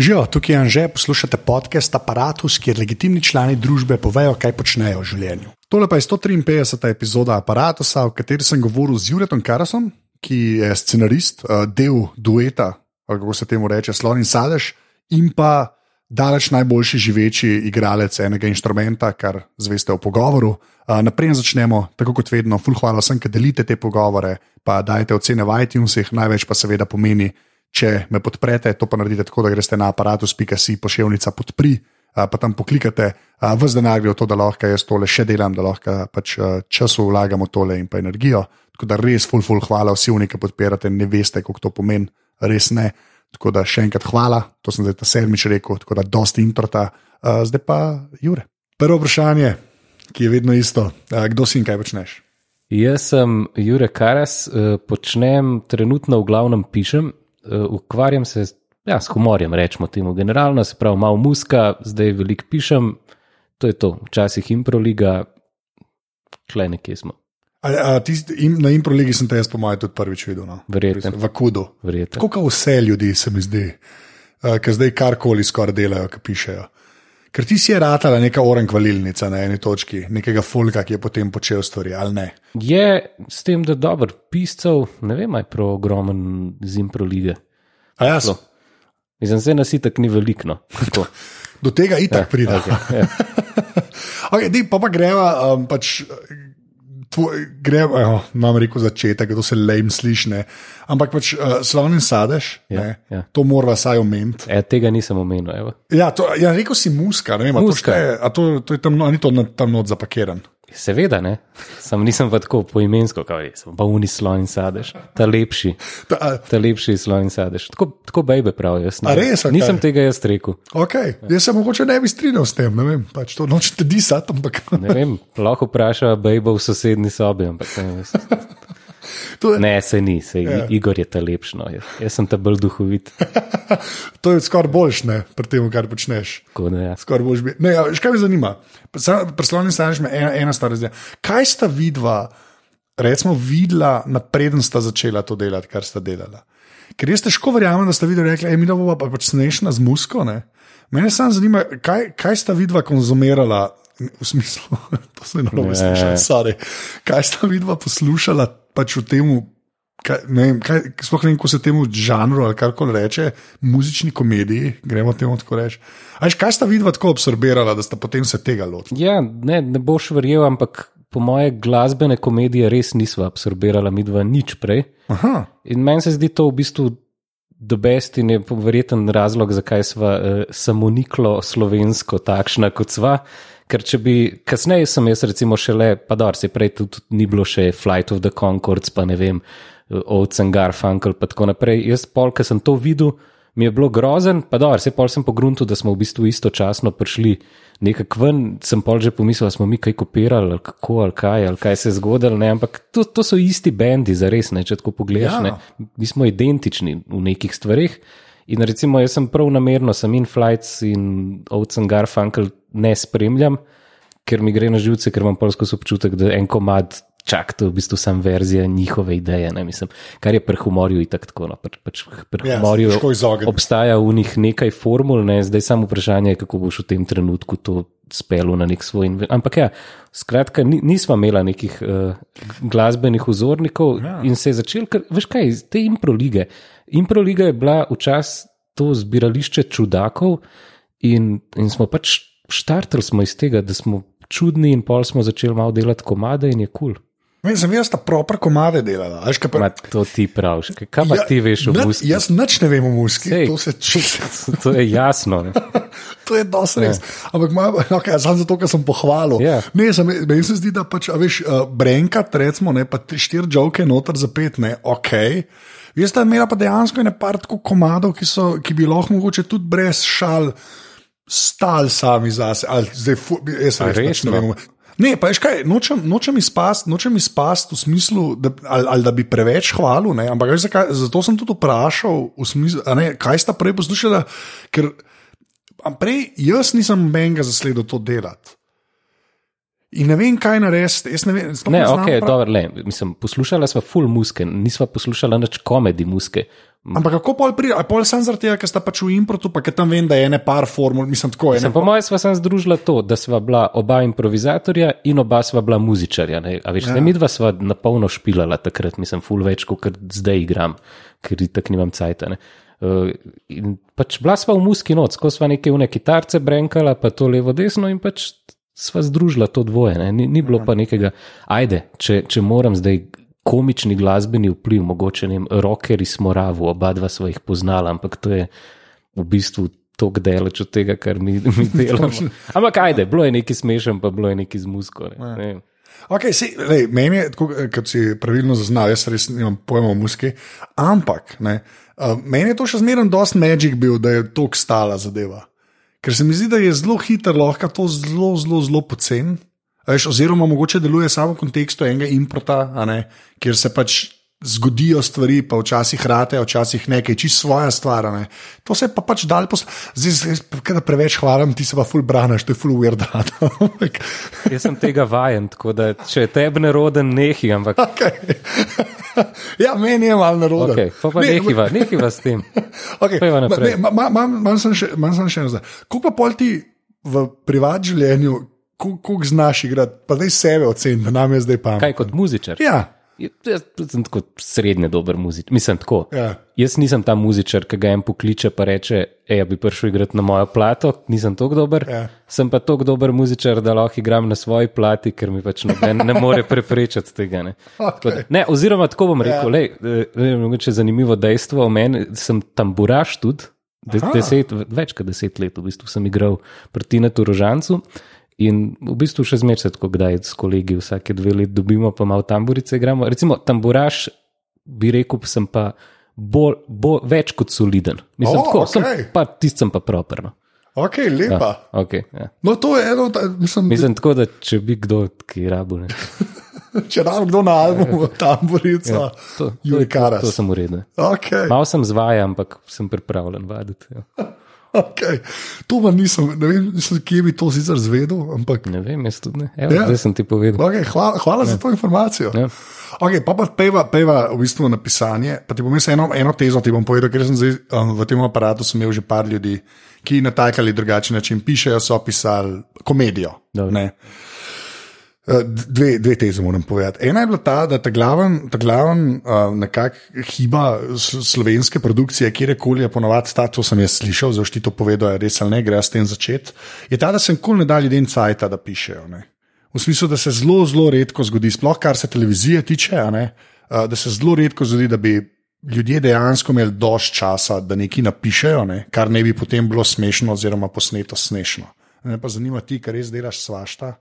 Živijo, tukaj je Anže, poslušate podcast Apparatus, kjer legitimni člani družbe povejo, kaj počnejo v življenju. Tole pa je 153. epizoda Apparatusa, v kateri sem govoril z Juretom Karasom, ki je scenarist, eh, del dueta, kako se temu reče, Slon in Sadež, in pa daleč najboljši živeči igralec enega inštrumenta, kar zveste v pogovoru. Eh, Naprej začnemo, tako kot vedno, full hvala vsem, ki delite te pogovore, pa dajte ocene v iTunesih, največ pa seveda pomeni če me podprete, to pa naredite tako, da greste na aparatus.si pošiljka podpri, pa tam poklikate, vse denar gre v to, da lahko jaz tole še delam, da lahko pač času vlagamo tole in pa energijo. Tako da res, full, full, hvala vsi, ki podpirate, ne veste, kako to pomeni, res ne. Tako da še enkrat hvala, to sem zdaj ta sedmič rekel, tako da dosti introta, zdaj pa Jure. Prvo vprašanje, ki je vedno isto, kdo si in kaj počneš? Jaz sem Jure Karas, počnem trenutno v glavnem pišem, ukvarjam se ja, s humorjem, rečemo temu generalno, se pravi, malo muska, zdaj veliko pišem, to je to, včasih improliga, kle nekje smo. A, a, tist, im, na improligi sem te jaz, po mojem, tudi prvič videl. No? Verjetno. V Kudu. Verjetno. Tako kot vse ljudi, se mi zdi, uh, ki zdaj karkoli skoraj delajo, ki pišejo. Ker ti si je ratala neka oren kvalilnica na eni točki, nekega folka, ki je potem počel stvari, ali ne. Je s tem, da dober piscev, ne vem, aj pro ogromen z improlige. A jaz? Mislim, se nas itak ni veliko. No. Tako. Do tega itak Ja, pride. ja. okay, dej, pa pa greva, um, pač, tvoj, greva, oh, imam rekel začetek, to se lejm slišne. Ampak pač uh, slovni sadež, Ja, ne, ja. to mora vsaj omeniti. E, tega nisem omenil. Evo. Ja, to, ja, rekel si muska, ne vem, a to, Muska. šteje, to, to je tam, ni to tam not zapakiran. Seveda, ne. Sam nisem pa tako poimensko, kot je, sem pa unislon in sadež, ta lepši. Ta, a, Ta lepši slon in sadež. Tako, tako bejbe pravijo. jaz ne- res, okej. Nisem tega jaz rekel. okay. Jaz se mogoče ne bi strinjal s tem, ne vem, pač to nočete disati, ampak Ne vem, lahko vpraša bejbo v sosednji sobi, ampak ne, to je, ne se ni, se Ja. Igor je ta lepšno, jaz, jaz sem ta bolj duhovit. to je skoraj boljš, ne, pri tem, kar počneš. Tako da, ja. Skoraj boš bil. Ne, ja, veš, kaj me zanima? Preslovni staneš me ena, ena stvar zdaj. Kaj sta vidva, recimo, videla, napreden sta začela to delati, kar sta delala? Ker jaz težko verjamem, da sta videla, rekla, mi bomo pa pač snešna z musko. Ne? Mene samo zanima, kaj, kaj sta vidva konzumirala. V smislu, to se ne more Ne. slišati, sorry. Kaj sta vidva poslušala pač v tem, kaj, ne vem, kaj, sploh ne vem, kako se temu žanru ali karkoli reče, muzični komediji, gremo temu tako reči. A veš, kaj sta vidva tako absorbirala, da sta potem se tega lotila? ja, ne, ne boš verjel, ampak po moje glasbene komedije res nisva absorbirala midva nič prej. Aha, In meni se zdi to v bistvu dobest in je verjeten razlog, zakaj sva uh, samoniklo slovensko takšna kot sva. Ker če bi kasneje sem jaz recimo šele, pa dobro, se prej tudi, ni bilo še Flight of the Concords, pa ne vem, Oates and Garfunkel, pa tako naprej. Jaz pol, ker sem to videl, mi je bilo grozen, pa dobro, se pol sem pogruntil, da smo v bistvu istočasno prišli nekak ven, sem pol že pomislil, da smo mi kaj kopirali, ali kako, ali kaj, ali kaj se je zgodilo, ne, ampak to, to so isti bendi, za res, ne, če tako pogledaš, Ja. ne. Mi smo identični v nekih stvarih. In recimo, jaz sem prav namerno, sem in Flights in Oates and Garfunkel ne spremljam, ker mi gre na živce, ker imam polsko občutek, da en komad čak, to je v bistvu sam verzija njihove ideje, ne mislim, kar je pri humorju in tako. No, pri, pač pri Ja, humorju obstaja v njih nekaj formul, ne, zdaj samo vprašanje je, kako boš v tem trenutku to spelo na nek svoj. Ampak ja, skratka, ni, nisva imela nekih uh, glasbenih vzornikov ja. in se je začel, ker veš kaj, te improlige. Improliga je bila včasih to zbirališče čudakov in, in smo pač štartali smo iz tega, da smo čudni in pol smo začeli malo delati komade in je kul. Cool. Meni sem jaz ta proper komade delala. a Veš, kaj pa, Ma, to ti praviš, kaj, pa ja, ti veš o muski? Jaz nič ne vem o muski, Sej. to se čisto. To je jasno. Ne? To je dosti res. Ja. Ampak malo, okay, samo zato, ker sem pohvalil. Ja. Ne, sem, meni se zdi, da pač, veš, uh, brenkat, recimo, ne, pa štiri žoke noter za pet, ne, ok. Jaz sta imela pa dejansko ene par tako komadov, ki, so, ki bi lahko mogoče tudi brez šal stal sami zase. Ali zdaj, fu, jaz A res nič ne vem. Ne, pa veš kaj, nočem, nočem izpasti izpast v smislu, da, ali, ali da bi preveč hvalil, ne, ampak veš, zakaj, zato sem tudi vprašal, smislu, ne, kaj sta prej poslušala, ker prej jaz nisem menga zasledil to delati. In ne vem, kaj narediti. Jaz ne vem, sploh Ne, znam ok, dobro, le. Mislim, poslušala sva full muske, nisva poslušala nič komedi muske. Ampak kako pol pride, a pol sem zaradi tega, ker sta pač v improtu, pa ker tam vem, da je ene par formul, mislim tako. Sem Ene, po mojem sva sem združila to, da sva bila oba improvizatorja in oba sva bila muzičarja. Ne? A veš, ja. mi dva sva na polno špilala takrat, mislim, full več, kot zdaj igram, ker tako nimam cajta. Ne? Uh, in pač bila sva v muski noč, ko sva neke une kitarce brenkala, pa to levo desno in pač sva združila to dvoje. Ne? Ni, ni bilo pa nekega, ajde, če, če moram zdaj komični glasbeni vpliv, mogoče ne vem, rockeri smo ravu, oba dva sva jih poznala, ampak to je v bistvu tako daleč od tega, kar mi, mi delamo. Ampak ajde, bilo je neki smešen, pa bilo je neki z musko. Ne? Ne vem. Okay, sej, lej, meni je, tako, kot si pravilno zaznal, jaz res nimam pojma o muski, ampak ne, uh, meni je to še zmeraj dost magic bil, da je tako stala zadeva. Ker se mi zdi, da je zelo hiter, lahko to zelo, zelo, zelo pocen. a Veš, oziroma, mogoče deluje samo v kontekstu enega improta, ne, kjer se pač zgodijo stvari, pa včasih rate, včasih nekaj, čist svoja stvar. a Ne. To se pa pač dal, pos... zdaj, kada preveč hvalim, ti se pa ful braniš, to je ful weird. Jaz sem tega vajen, tako da če je tebi neroden, nehi, ampak okay. ja, meni je malo narodno. okay, pa, pa nehiva, nehiva s tem. Okay. Imam sem še, še eno zdaj. Kako pa pol ti v privat življenju, koliko znaš igrati, pa zdaj sebe oceni, da nam je zdaj pametno. Kaj kot muzičar? Ja, Jaz sem tako srednje dober muzičar. Mislim, tako. Ja. Jaz nisem ta muzičar, ki ga en pokliče in reče: Ej, bi prišel igrati na mojo plato, nisem tako dober. Ja. Sem pa tako dober muzičar, da lahko igram na svoji plati, ker mi pač noben ne more preprečiti tega. Ne. Tako da- ne, oziroma, tako bom rekel, Ja. ja. le, mogoče zanimivo dejstvo o meni, sem tamburaš tudi. De, deset, več kot deset let v bistvu sem igral pri Tinetu Rožancu. In v bistvu še zmeraj se tako, kdaj s kolegi vsake dve leti dobimo, pa malo tamburice igramo. Recimo, tamburaš, bi rekel, sem pa bolj, bolj, več kot soliden. Mislim, tako, sem pa tisti sem pa properno. ok, lepa. Ja, okay, ja. No, to je eno, ta, mislim, Mislim tako, da če bi kdo, ki rabo, ne. če nam kdo na albumu, tamburica, Ja, To, to, Juri to, Karas. to sem uredil. Okay, Malo sem zvaja, ampak sem pripravljen vaditi. Ja. Okay. To pa nisem, ne vem, nisem, kje bi to sicer zvedel, ampak Ne vem, jaz tudi ne. Evo, Ja. ja. Zdaj sem ti povedal. okay, hvala, hvala ja. za to informacijo. Ja. Okay, pa pa peva, peva v bistvu na pisanje. Pa ti bom jaz eno, eno tezo ti bom povedal, ker sem zdaj um, v tem aparatu imel že par ljudi, ki na tak ali drugačen način pišejo, so pisali komedijo. Ne. Eh, Dve, dve teze moram povedati. Ena je bila ta, da ta glaven, ta glaven uh, nekak hiba s- slovenske produkcije, kjerkoli je ponovadi ta, to sem jaz slišal, zdaj ti to povedal, res ali ne, gre s tem začeti, je ta, da se nikoli ne da ljudem cajta, da pišejo. Ne. V smislu, da se zelo, zelo redko zgodi, sploh kar se televizije tiče, ne, uh, da se zelo redko zgodi, da bi ljudje dejansko imeli dovolj časa, da nekaj napišejo, ne, kar ne bi potem bilo smešno oziroma posneto smešno. Me pa zanima ti, kar res delaš svašta,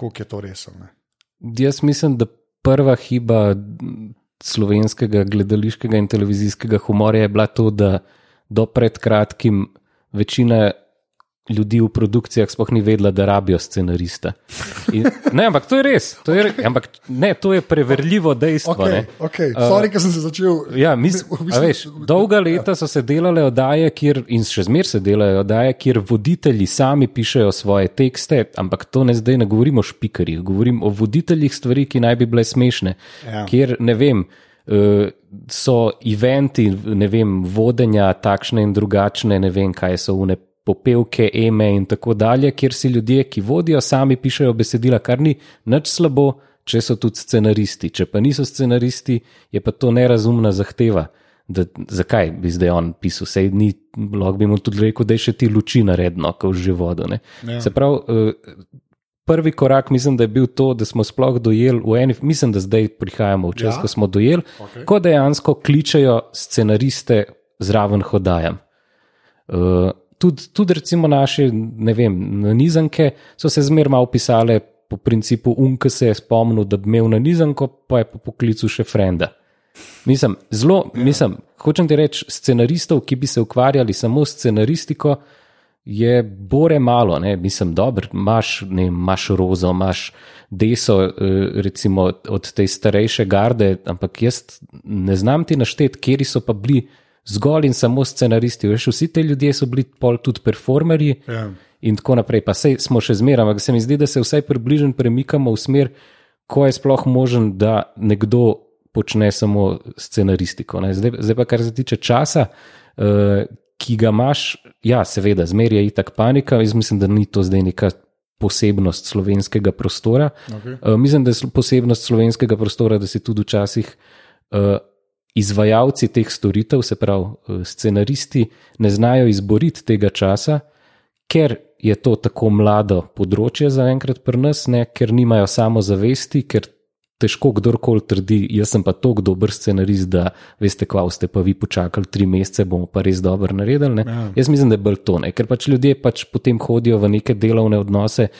koliko je to res. ali Ne? Jaz mislim, da prva hiba slovenskega gledališkega in televizijskega humorja je bila to, da do pred kratkim večina ljudi v produkcijah sploh ni vedela, da rabijo scenarista. In, ne, ampak to je res. To je, okay. ampak, ne, to je preverljivo dejstvo. Okay, ne. okay. Sorry, ker sem se začel. Ja, mis, v a veš, dolga leta so se delale oddaje, kjer, in še zmeraj se delajo oddaje, kjer voditelji sami pišejo svoje tekste, ampak to ne zdaj ne govorim o špikarjih, govorim o voditeljih stvari, ki naj bi bile smešne. Ja. Kjer ne vem. eh, So eventi, ne vem, vodenja takšne in drugačne, ne vem, kaj so une popevke, eme in tako dalje, kjer si ljudje, ki vodijo, sami pišejo besedila, kar ni nič slabo, če so tudi scenaristi. Če pa niso scenaristi, je pa to nerazumna zahteva. Da, zakaj bi zdaj on pisal? Sej ni, lahko bi mu tudi rekel, da je še ti luči naredno, ko že vodo. Ne? Ja. Se pravi, eh, prvi korak mislim, da je bil to, da smo sploh dojeli v eni, mislim, da zdaj prihajamo v čas, Ja. ko smo dojeli, okay. ko dejansko kličejo scenariste zraven hodajam. Uh, tudi, tudi recimo naše, ne vem, nanizanke so se zmeraj malo pisale po principu unke se je spomnil, da bi imel nanizanko, pa je po poklicu še frenda. Mislim, zelo, mislim, hočem ti reči, scenaristov, ki bi se ukvarjali samo s scenaristiko, je bore malo, ne? mislim, dobro, imaš, ne, imaš rozo, imaš deso, eh, recimo od te starejše garde, ampak jaz ne znam ti našteti, kje so pa bili zgolj in samo scenaristi. Veš, vsi ti ljudje so bili pol tudi performerji Ja. in tako naprej. Pa sej smo še zmeraj, ampak se mi zdi, da se vsaj približno premikamo v smer, ko je sploh možen, da nekdo počne samo scenaristiko. Zdaj, zdaj pa, kar se tiče časa, uh, ki ga imaš, ja, seveda, zmeraj je itak panika. Jaz mislim, da ni to zdaj neka posebnost slovenskega prostora. Okay. Uh, mislim, da je posebnost slovenskega prostora, da si tudi včasih. Uh, Izvajalci teh storitev, se pravi scenaristi, ne znajo izboriti tega časa, ker je to tako mlado področje za enkrat pri nas, ne, ker nimajo samozavesti, ker težko kdorkoli trdi, jaz sem pa tako dober scenarist, da veste, kva ste pa vi počakali tri mesece, bomo pa res dobro naredili. Ja. Jaz mislim, da je bolj to, ne, ker pač ljudje pač potem hodijo v neke delovne odnose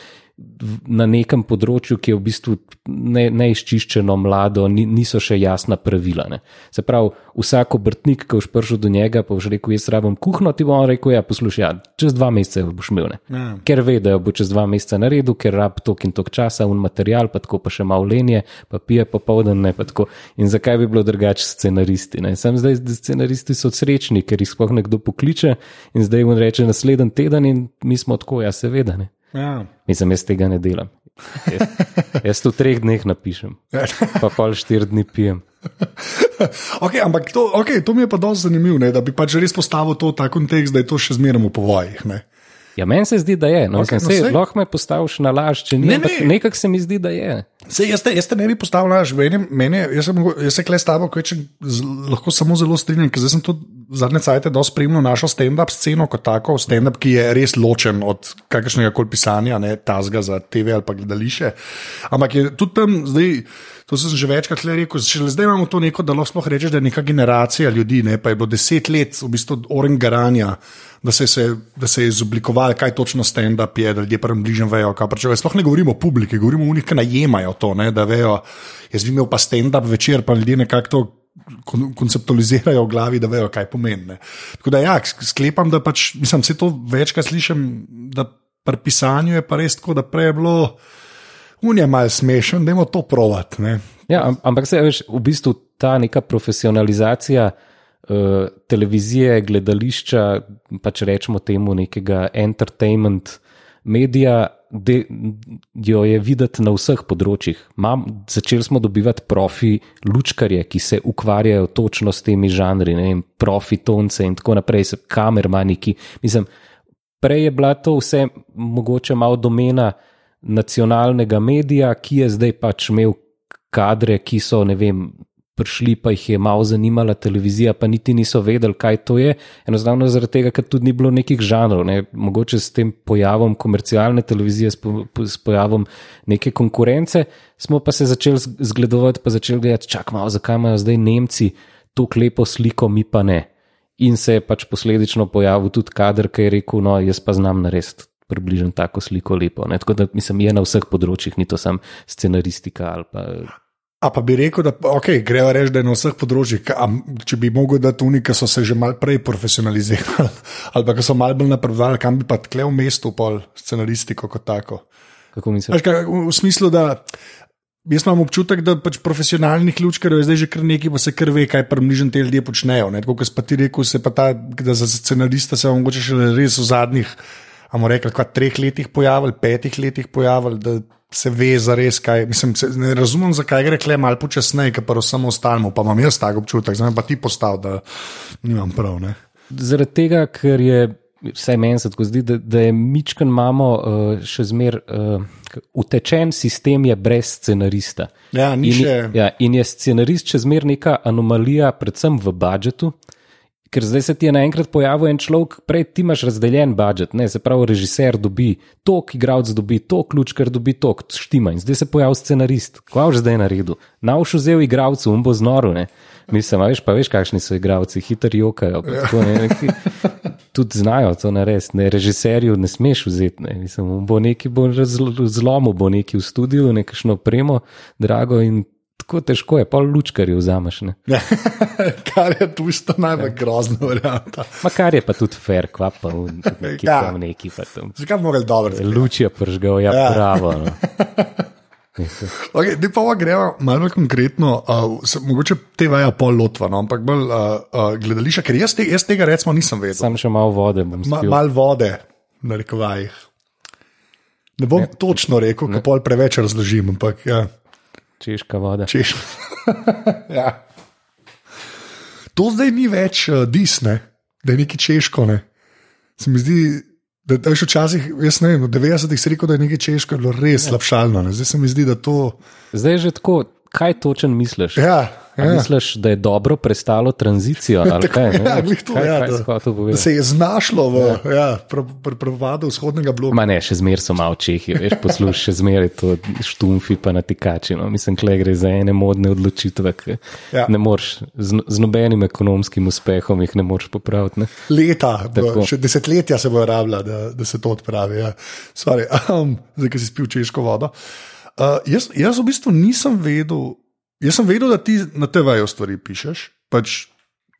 na nekem področju, ki je v bistvu neizčiščeno, ne mlado, niso še jasna pravila. Ne. Se pravi, vsak obrtnik, ki boš prišel do njega, pa boš rekel: Jaz rabim kuhno, ti bo on rekel: Ja, poslušaj, ja, čez dva meseca boš imel. Ja. Ker ve, da bo čez dva meseca naredil, ker rab tok in tok časa, un material, pa tako pa še malo lenje, pa pije popoldan. In zakaj bi bilo drugače scenaristi? Ne. Sam zdaj, scenaristi so srečni, ker jih sploh nekdo pokliče in zdaj jim reče naslednji teden in mi smo tako, ja, seveda. Ne. Ja. Mislim, jaz tega ne delam. Jaz, jaz to v treh dneh napišem, pa pol štiri dni pijem. Okay, ampak to, okay, to mi je pa dosti zanimivo, da bi pač res postavil to v ta kontekst, da je to še zmeraj v povojih. Ja, meni se zdi, da je. No, okay, no, lahko me postaviš na laž, če ni. Ne, ne. Nekako se mi zdi, da je. Se, jaz, te, jaz te ne bi postavil na laž, meni, meni, jaz, sem, jaz se kle s tabo, če lahko samo zelo strinjam, ker sem tudi zadnje cajtke dosti spremljal našo stand-up sceno kot tako, stand-up, ki je res ločen od kakršnega koli pisanja, ne tazga za TV ali pa gledališče. Ampak je tudi tam zdaj. To sem že večkrat rekel, zdaj imamo to neko, da lahko rečeš, da je neka generacija ljudi, ne, pa je bilo deset let v bistvu orengaranja, da, da se je izoblikovalo, kaj točno stand-up je, da ljudje prvem bližnjem vejo. Sploh ne govorimo o publiki, govorimo o njih, ki najemajo to, ne, da vejo, jaz bi imel pa stand-up večer, pa ljudje nekako to konceptualizirajo v glavi, da vejo, kaj pomeni. Tako da ja, sklepam, da pač, mislim, se to večkrat slišim, da pri pisanju je pa res tako, da prej je bilo. Unija je malo smešen, da imamo to provat. Ja, ampak se veš, v bistvu ta neka profesionalizacija uh, televizije, gledališča, pač rečemo temu nekega entertainment medija, da jo je videti na vseh področjih. Mam, začeli smo dobivati profi lučkarje, ki se ukvarjajo točno s temi žanri, ne vem, profi tonce in tako naprej, so kamermaniki. Mislim, prej je bila to vse mogoče malo domena nacionalnega medija, ki je zdaj pač imel kadre, ki so, ne vem, prišli, pa jih je malo zanimala televizija, pa niti niso vedeli, kaj to je. Enostavno zaradi tega, ker tudi ni bilo nekih žanrov. Ne. Mogoče s tem pojavom komercialne televizije, s, po, s pojavom neke konkurence, smo pa se začeli zgledovati, pa začeli gledati, čak malo, zakaj imajo zdaj Nemci to lepo sliko, mi pa ne. In se je pač posledično pojavil tudi kader, ki je rekel: No, jaz pa znam narediti približno tako sliko lepo. Ne? Tako da mislim, je na vseh področjih, ni to samo scenaristika. Pa... A pa bi rekel, da okay, greva reči, da je na vseh področjih. A, če bi mogel dati tuni, ki so se že mal prej profesionalizirali, ali pa ki so mal bolj napredovali, kam bi pa tkle v mestu, pol scenaristiko kot tako. Kako misliš? Kaj, v smislu, da. Jaz imam občutek, da pač profesionalnih ključkarjev je zdaj že kar nekaj, pa se kar ve, kaj približno te ljudje počnejo. Kot si pa ti rekel, se pa ta, da za scenarista se vam mogoče še res v zadnjih bomo rekli, kot treh letih pojavili, petih letih pojavili, da se ve za res kaj. Mislim, se, ne razumem, zakaj gre kle malo počasneje, ker pa vsem ostalim, pa imam jaz tak občutek, zdaj pa ti postal, da nimam prav. Ne? Zaradi tega, ker je. Vsaj meni se tako zdi, da, da je Mičkan imamo uh, še zmeraj uh, utečen sistem, je brez scenarista. Ja, in, še... ja, in je scenarist še zmeraj neka anomalija, predvsem v budžetu. Uh, ker zdaj se ti je naenkrat pojavil en človek, prej ti imaš razdeljen budžet, ne, se pravi, režiser dobi tok, igralec dobi tok, ključkar dobi tok, štima in zdaj se pojavi scenarist. Kva už zdaj naredil? Nauš vzel igralcu, um bo znoru, ne. Mislim, veš, pa veš, kakšni so igralci, hitro jokajo. Tako, ne, neki, tudi znajo to narediti, ne, režiserju ne smeš vzeti, ne. Mislim, bo neki bo zlomo, bo neki v studiu, nekakšno premo, drago in tako težko je, pol lučkarjev vzameš. kar je tu isto najbolj ja. grozno, varianta. Ma kar je pa tudi fair, kvapa v neki ja. tam neki. Zakaj bi mogli dobro zgledati? Luč je pržgal, ja, ja. pravo. No. Okay, pa gremo malo konkretno, uh, se, mogoče te vaja pol lotva, no, ampak bolj uh, uh, gledališče, ker jaz, te, jaz tega recimo nisem vedel. Sam še malo vode. Ma, malo vode, na rekovajih. Ne bom ne. točno rekel, ker pol preveč razložim, ampak ja. Češka voda. Češ. ja. To zdaj ni več uh, disne, da je neki češko. Ne. Se mi zdi, da je včasih, jaz ne vem, v 90-ih se rekel, da je neki češko, bilo res slabšalno. Ne. Zdaj se mi zdi, da to. Zdaj je že tako, kaj točen misliš? Ja. Ja. Misliš, da je dobro prestalo tranzicijo? Tako, kaj, ja, to, kaj, ja, kaj da, da se je znašlo v ja. ja, prevadu vzhodnega bloka. Ma ne, še zmeraj so malo čehi, veš, poslušaj, še zmeraj to štumfi pa na tikači. No. Mislim, da gre za ene modne odločitve. Ja. Z, z nobenim ekonomskim uspehom jih ne moreš popraviti. Ne. Leta, bo, še desetletja se bo rabila, da, da se to odpravi. Ja. Sorry, um, zdaj, ki si spil češko vodo. Uh, jaz, jaz v bistvu nisem vedel. Jaz sem vedel, da ti na TV-ju stvari pišeš. Pač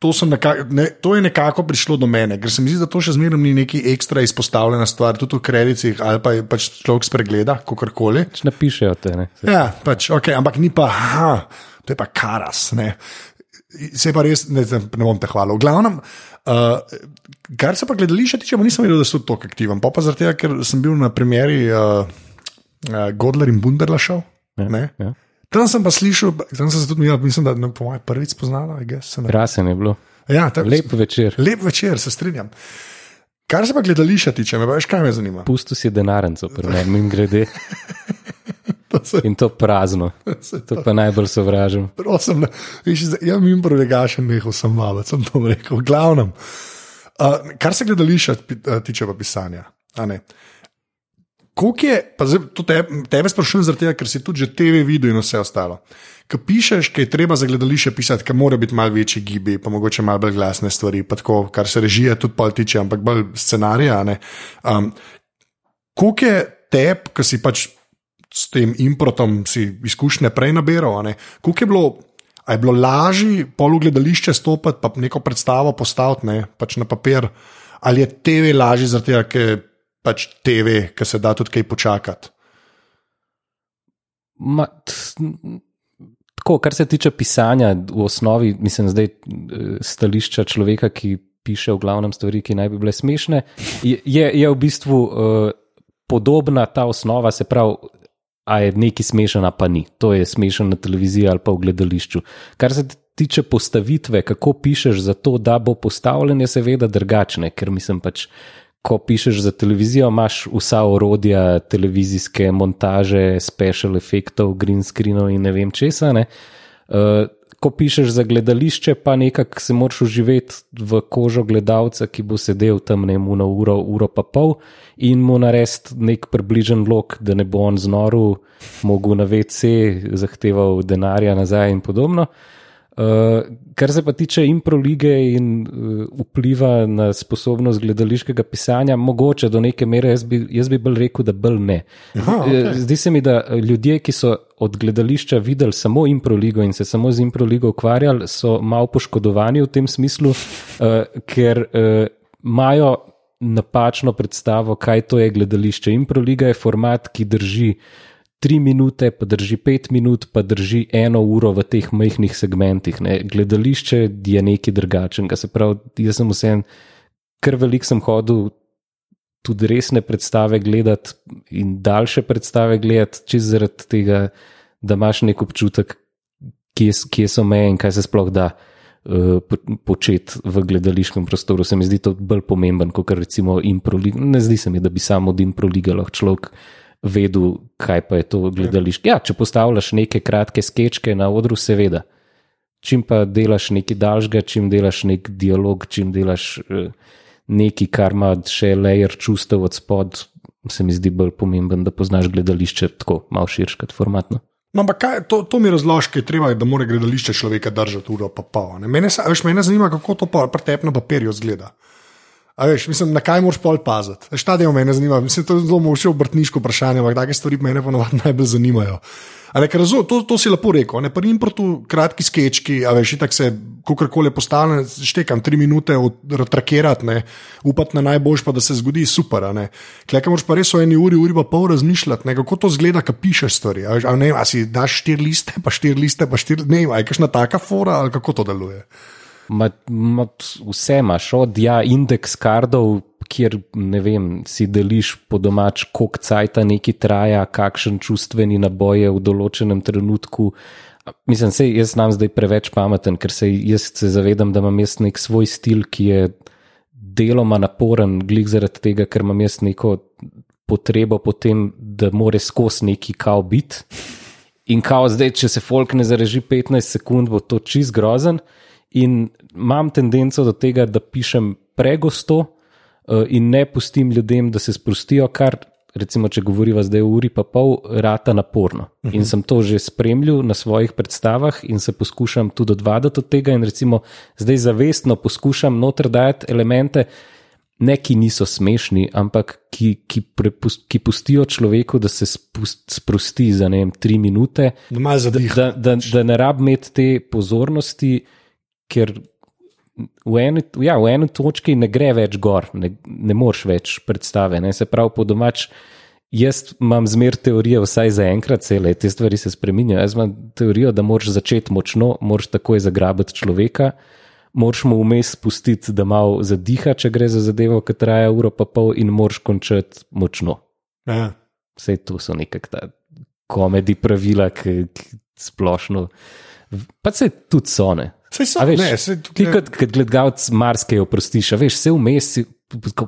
to, nekako, ne, to je nekako prišlo do mene, ker se mi zdi, da to še zmeraj ni neki ekstra izpostavljena stvar, tudi v kredicih ali pa je pač človek spregleda, kako koli. Pač napišejo te. Ne? Ja, pač, okay, ampak ni pa, ha, to je pa karas. Ne. Se pa res, ne, ne bom te hvalil. V glavnem, uh, kar se pa gledališče tiče, nisem vedel, da so tako aktiven. Pa pa zaradi tega, ker sem bil na premjeri uh, uh, Godler in Bunderla šel. Ja, ja. Tam sem pa slišal, tam sem se tudi imel, mislim, da je po mojem prvič spoznala. Krasen je bilo. Ja, tak, lep večer. Lep večer, se strinjam. Kar se pa gledališča tiče, me veš, kaj me zanima. Pusto si denarnico, prvem in grede. In to prazno. To pa najbolj sovražim. Prosim, ja, mi imamo prevegašen, nehal sem malo, sem to rekel. Glavnem, uh, kar se gledališča tiče, pa pisanja. Kako je, pa zdaj, te, tebe sprašujem, tega, ker si tudi že TV videl in vse ostalo. Ko pišeš, kaj je treba za gledališče pisati, kaj mora biti malo večji gibi, pa mogoče malo bolj glasne stvari, tako, kar se režije tudi pol tiče, ampak bolj scenarija. Um, Kako je teb, ki si pač s tem improtom izkušnje prej nabiral, kako je bilo. A je bilo lažje pol v gledališče stopiti, pa neko predstavo postaviti ne, pač na papir, ali je TV lažje, zato ker pač TV, ki se da tudi kaj počakati. Ma, tako, kar se tiče pisanja, v osnovi, mislim, zdaj eh, stališča človeka, ki piše v glavnem stvari, ki naj bi bile smešne, je, je v bistvu uh, podobna ta osnova, se pravi, a je nekaj smešena, pa ni. To je smešno na televiziji ali pa v gledališču. Kar se tiče postavitve, kako pišeš za to, da bo postavljen, je seveda drugačne, ker mislim pač ko pišeš za televizijo, imaš vsa orodja, televizijske montaže, special efektov, green screenov in ne vem česa. Ne? Uh, ko pišeš za gledališče, pa nekako se moraš uživeti v kožo gledalca, ki bo sedel tam ne mu na uro, uro pa pol in mu narediti nek približen lok, da ne bo on znoru, mogel na VC, zahteval denarja nazaj in podobno. Uh, Uh, kar se pa tiče improlige in uh, vpliva na sposobnost gledališkega pisanja, mogoče do neke mere, jaz bi, jaz bi bolj rekel, da bolj ne. Aha, okay. Zdi se mi, da ljudje, ki so od gledališča videli samo improligo in se samo z improligo ukvarjali, so malo poškodovani v tem smislu, uh, ker imajo uh, napačno predstavo, kaj to je gledališče. Improliga je format, ki drži tri minute, pa drži pet minut, pa drži eno uro v teh majhnih segmentih. Ne. Gledališče je nekaj drugačnega. Se pravi, jaz sem vsem, kar velik sem hodil. Tudi resne predstave gledati in daljše predstave gledati, čez zaradi tega, da imaš nek občutek, kje, kje so meje in kaj se sploh da uh, početi v gledališkem prostoru. Se mi zdi to bolj pomemben, kot recimo improliga. Ne zdi se mi, da bi samo od improliga lahko človek uh, vedel, kaj pa je to gledališče. Ja, če postavljaš neke kratke skečke na odru, seveda. Čim pa delaš nekaj daljšega, čim delaš nek dialog, čim delaš uh, nekaj, kar ima še layer čustev od spod, se mi zdi bolj pomemben, da poznaš gledališče tako malo širše kot formatno. No, ampak kaj, to, to mi razloži, treba je, da mora gledališče človeka držati uro pa pol. Mene, mene zanima, kako to pa pretepno papirju zgleda. A veš, mislim, na kaj moraš pol paziti. Veš, ta del me zanima. Mislim, to je zelo moče obrtniško vprašanje, ampak take stvari me ponovadi najbolj zanimajo. Ne, razum, to, to si lepo rekel, ne pa jim proti kratki skečki, a veš, tako se kakorkoli postane, štekam tri minute, odtrakirati, upati na najboljš, pa da se zgodi super. Klej, moraš pa res o eni uri, uri pa pol razmišljati, ne, kako to zgleda, kaj pišeš stvari. A, veš, a ne, a si daš štiri liste, pa štiri liste, pa štiri, ne, a je kakšna taka fora ali kako to deluje. Ma, ma, vse imaš, od ja, indeks kardov, kjer ne vem, si deliš po domač, koliko cajta neki traja, kakšen čustveni naboj je v določenem trenutku. Mislim, se jaz znam zdaj preveč pameten, ker se jaz se zavedam, da imam jaz nek svoj stil, ki je deloma naporen, glik zaradi tega, ker imam jaz neko potrebo potem, da more skozi neki kao biti. In kao zdaj, če se folk ne zareži 15 sekund, bo to čist grozen. In imam tendenco do tega, da pišem pregosto uh, in ne pustim ljudem, da se sprostijo, kar recimo, če govoriva zdaj o uri pa pol, rata naporno. Uh -huh. In sem to že spremljal na svojih predstavah in se poskušam tudi odvaditi od tega in recimo zdaj zavestno poskušam noter dajati elemente, ne ki niso smešni, ampak ki, ki, prepust, ki pustijo človeku, da se spust, sprosti za ne vem, tri minute, da, da, da, da, da ne rab imeti te pozornosti, ker v eni, ja, v eni točki ne gre več gor, ne, ne moreš več predstave. Ne? Se pravi, po domač, jaz imam zmer teorijo, vsaj za enkrat, cele te stvari se spremenjajo. Jaz imam teorijo, da moraš začeti močno, moraš takoj zagrabiti človeka. Moraš mu vmes spustiti, da malo zadiha, če gre za zadevo, ki traja uro pa pol, in moraš končati močno. Ja. Vse to so nekakšna komedi pravila, ki, ki splošno. Pa se tudi so ne. Sej so, veš, ne, sej Ti tukaj- kot, kot gledalec marsikaj oprostiš, a veš, vse vmes,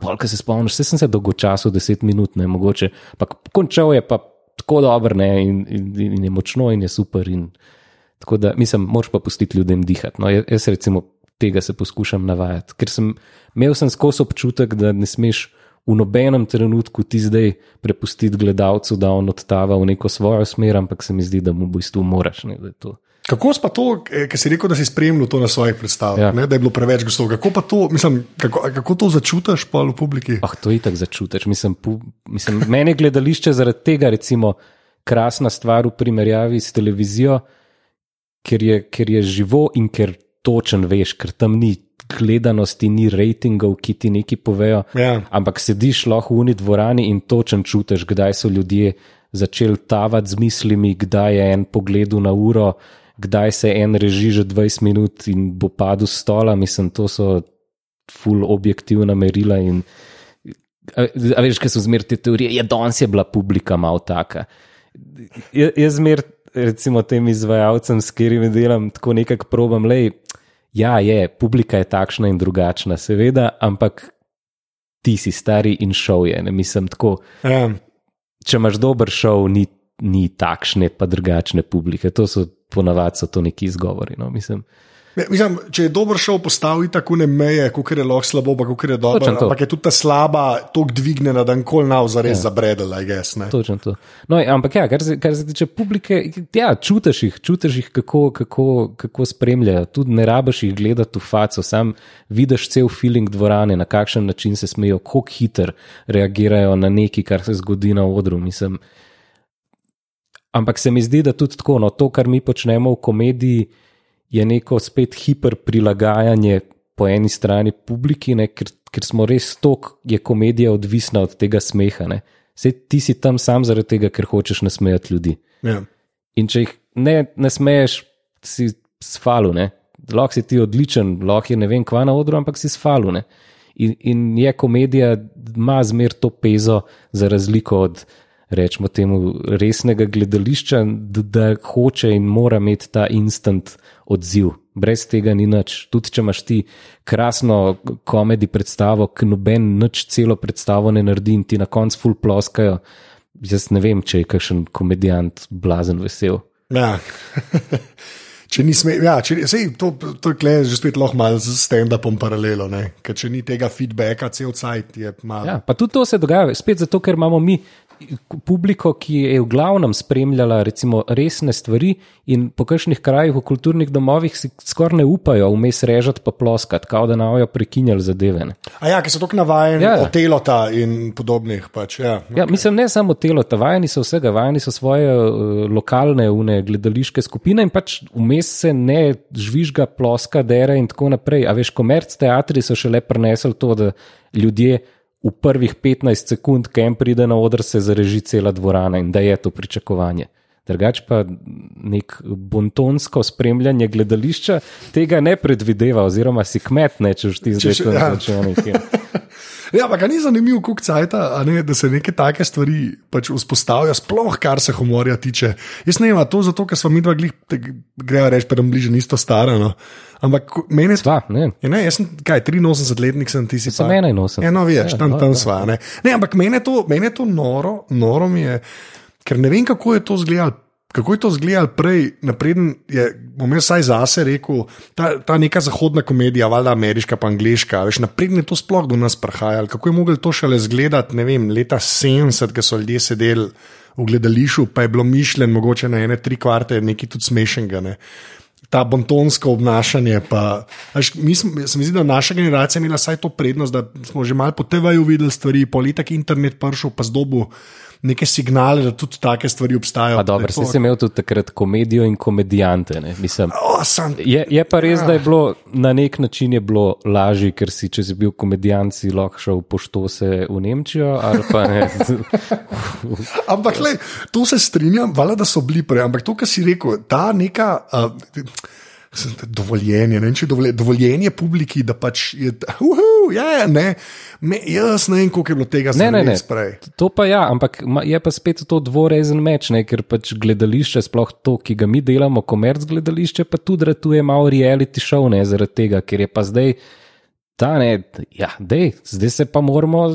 polka se spomniš, vse sem se dolgo časa, deset minut, ne mogoče. Pa končal je pa tako dober, ne, in, in, in je močno, in je super. In, tako da, mislim, moraš pa pustiti ljudem dihati. No, jaz recimo tega se poskušam navajati, ker sem imel sem skozi občutek, da ne smeš v nobenem trenutku ti zdaj prepustiti gledalcu, da on odtava v neko svojo smer, ampak se mi zdi, da mu v bistvu moraš. Ne, da je to. Kako pa to, ker si rekel, da si spremljal to na svojih predstavah, Ja. ne, da je bilo preveč gostov? Kako pa to, mislim, kako, kako to začutiš pa v publiki? Ah, to je tako začutiš. Mislim, pu, mislim, meni je gledališče zaradi tega, recimo, krasna stvar v primerjavi s televizijo, ker je, ker je živo in ker točen veš, ker tam ni gledanosti, ni rejtingov, ki ti nekaj povejo. Ja. Ampak sediš lahko v uni dvorani in točen čutiš, kdaj so ljudje začeli tavati z mislimi, kdaj je en pogled na uro, kdaj se en reži že 20 minut in bo padel s stola. Mislim, to so full objektivna merila. In, a, a veš, kaj so zmer te teorije? Ja, danes je bila publika malo taka. Ja- Jaz zmer, recimo, tem izvajalcem, s katerimi delam, tako nekako probam, le. Ja, je, publika je takšna in drugačna, seveda, ampak ti si stari in šov je. Ne mislim tako. Ja. Če imaš dober šov, ni, ni takšne, pa drugačne publike. To so ponavadi so to neki izgovori. No, mislim. Ne, Mislim, če je dober šov, postavi tako ne meje, kako je lahko slabo, pa kako je dobro. To. Ampak je tudi ta slaba, tako dvignjena, da nikoli nav za res ja. zabredela, I guess. Ne? Točno to. No, ampak ja, kar se, kar se tiče publike, ja, čutiš jih, čutiš jih, kako, kako, kako spremljajo. Tudi ne rabiš jih gledati v faco, sam vidiš cel feeling dvorane, na kakšen način se smejijo, kako hiter reagirajo na nekaj, kar se zgodi na odru. Mislim. Ampak se mi zdi, da tudi tako, no, to, kar mi počnemo v komediji, je neko spet hiper prilagajanje po eni strani publiki, ne, ker, ker smo res tok, je komedija odvisna od tega smeha. Ne. Sej ti si tam sam zaradi tega, ker hočeš nasmejati ljudi. Ja. In če jih ne, ne smeješ, si sfalu, ne. Lahko si ti odličen, lahko je ne vem kva na odru, ampak si sfalu. Ne. In, in je komedija, ima zmer to pezo, za razliko od, rečemo temu, resnega gledališča, da, da hoče in mora imeti ta instant odziv. Brez tega ni nič. Tudi če imaš ti krasno komedi predstavo, ki noben nič celo predstavo ne naredi in ti na koncu full ploskajo. Jaz ne vem, če je kakšen komedijant blazen vesel. Ja. Če ni sme, ja, če, sej, to, to je že spet lahko malo z stand-upom paralelo, ne? ker če ni tega feedbacka, cel cajt je malo. Ja, pa tudi to se dogaja, spet zato, ker imamo mi publiko, ki je v glavnem spremljala recimo, resne stvari in po kakšnih krajih v kulturnih domovih si skoraj ne upajo vmes režati pa ploskati, kao da navajo prekinjali zadeve. Ne. A ja, ker so tako navajeni Ja. ja. od telota in podobnih. Pač, ja. Ja, mislim, ne samo telo, ta vajeni so vsega, vajeni so svoje uh, lokalne une, gledališke skupine in pač vmes se ne žvižga, ploska, dere in tako naprej. A veš, komerc teatri so šele prenesli to, da ljudje v prvih 15 sekund, ki en pride na oder, se zareži cela dvorana in da je to pričakovanje. Drugač pa nek bontonsko spremljanje gledališča tega ne predvideva, oziroma si kmet, ne, če ti zdaj to ja. začneš. Ja, ampak ni zanimivo, kako cajta, ne, da se neke take stvari pač vzpostavijo, sploh kar se humorja tiče. Jaz ne vem, to zato, ker smo mi dva glih, grejo reči, pa nam bliže nisto staro. No. Ampak meni Sva, ne. Ja, ne, jaz sem, kaj, 83-letnik sem ti si Sem pa. 81. Eno veš, Ja, tam, no, tam ja. sva. Ne. ne, ampak meni je to, meni je to noro, noro mi je, ker ne vem, kako je to izgledalo. Kako je to izgledalo prej, napreden je, bom jaz vsaj zase rekel, ta, ta neka zahodna komedija, valjda ameriška, pa angliška, veš, napreden je to sploh do nas prihajalo. Kako je mogel to šele izgledati, ne vem, leta 70, ko so ljudje sedeli v gledališču, pa je bilo mišljen, mogoče na ene tri kvarte, nekaj tudi smešnega. Ne. Ta bontonsko obnašanje. Pa, až, mi smo, se mi zdi, da naša generacija je imela vsaj to prednost, da smo že malo po TV-ju videli stvari, politik internet prišel, pa zdobu neke signale, da tudi take stvari obstajajo. Pa dobro, je si imel tudi takrat komedijo in komedijante. ne, Mislim, O, sam, Je, je pa res, da je bilo na nek način bilo lažje, ker si, če si bil komedijant, si lahko šel poštose v Nemčijo ne. Ampak, le, to se strinjam, vala, da so bili prej. Ampak to, kar si rekel, ta neka. Uh, Dovoljenje, ne vem, če je dovoljenje, dovoljenje publiki, da pač je, uhu, ja, ne, me, jaz ne vem, koliko je bilo tega Ne, ne, ne. sprej. To pa ja, ampak je pa spet to dvorezen meč, ne? ker pač gledališče, sploh to, ki ga mi delamo, komerc gledališče, pa tudi ratuje malo reality show, ne zaradi tega, ker je pa zdaj. Ta ne, ja, dej, zdaj se pa moramo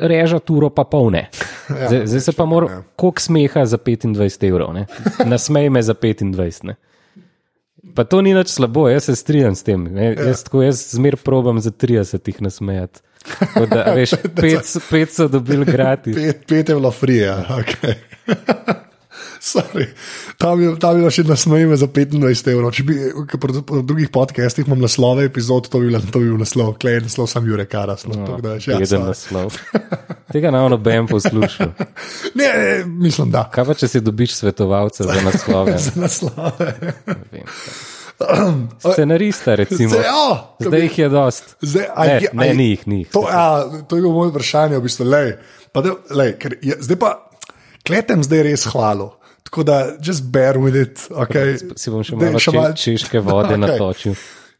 režati uro, pa polne. Ja, Zdaj, zdaj se pa moramo, koliko smeha za 25 evrov, ne? nasmej me za 25. Ne? Pa to ni nič slabo, jaz se strinjam s tem. Ne? Jaz, tako, jaz zmer probam za 30 jih nasmejati. Tako Da, veš, pet, pet so dobili gratis. Pet, pet je bilo frija, ok. Sorry. Tam je, tam je še nasmejme za 25 evrov. Če bi pri drugih podcastih imel naslove epizod, to bi, bilo, to bi bil naslov, klej naslov sam Jure Karas. No, no, da, ja, sorry. naslov. Tega na noben poslušal. ne, ne, mislim, da. Kaj pa, če si dobiš svetovalca za naslove? Za naslove. Ne vem. Scenarista, recimo. Zdaj, ja, Zdaj jih je dost. Zdaj, a Ne, a ne, ni jih, ni jih. To, a, to je bilo moje vprašanje, v bistvu. Lej, pa da, lej, ker je, zdaj pa kletem zdaj res hvalo. Tako da, just bear with it. Okay. Si bom še malo če, češke vode Okej. natočil.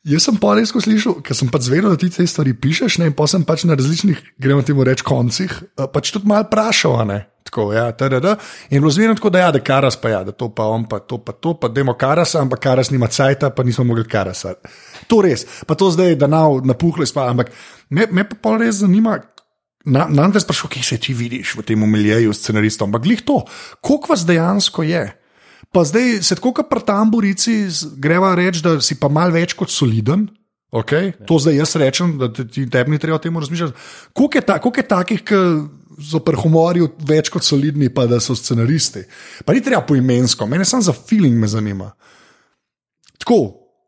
Jaz sem pa res slišal, ker sem pač zvedel, da ti te stvari pišeš, ne, in pa sem pač na različnih, gremo temu reči, koncih, eh, pač tudi malo vprašal, ne. Tako, ja, tdd. In bilo zmerno tako, da ja, da karas pa ja, da to pa on pa to pa to, pa demo karasa, ampak karas nima cajta, pa nismo mogli karasa. To res, pa to zdaj, da nav napuhlo izpa, ampak me, me pa res zanima. Na, nam te sprašujem, kje se ti vidiš v tem miljeju scenaristom, ampak glih to, koliko vas dejansko je. Pa zdaj se tako, kot pri tamburici, greva reči, da si pa mal več kot soliden. Okay? To zdaj jaz rečem, da ti tebi ni treba o tem razmišljati. Koliko je, ta, koliko je takih, ki so pri humorju več kot solidni, pa da so scenaristi? Pa ni treba poimensko, mene samo za feeling me zanima. Tako,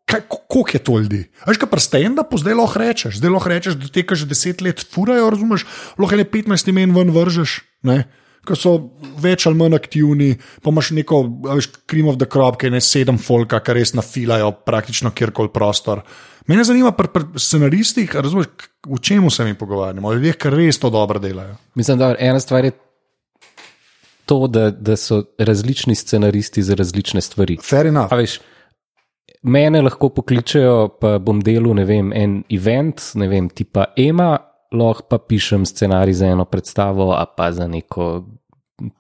kaj, ko- koliko je to ljudi? Veš, kaj prsten, da zdaj lahko rečeš, zdaj lahko rečeš, da te, ki že deset let furajo, razumeš, lahko ne 15 imen ven vržeš. Ne? Ko so več ali manj aktivni, pa imaš neko, veš, krim of the crop, ki je ne sedem folka, ki res nafilajo praktično kjerkoli prostor. Mene zanima pri, pri scenaristih, razumeš, v čemu se mi pogovarjamo, o ljudeh, ki res to dobro delajo. Mislim, da ena stvar je to, da, da so različni scenaristi za različne stvari. Fair enough. A veš, mene lahko pokličejo, pa bom delal ne vem, en event, ne vem, tipa Ema, lahko pa pišem scenarij za eno predstavo, a pa za neko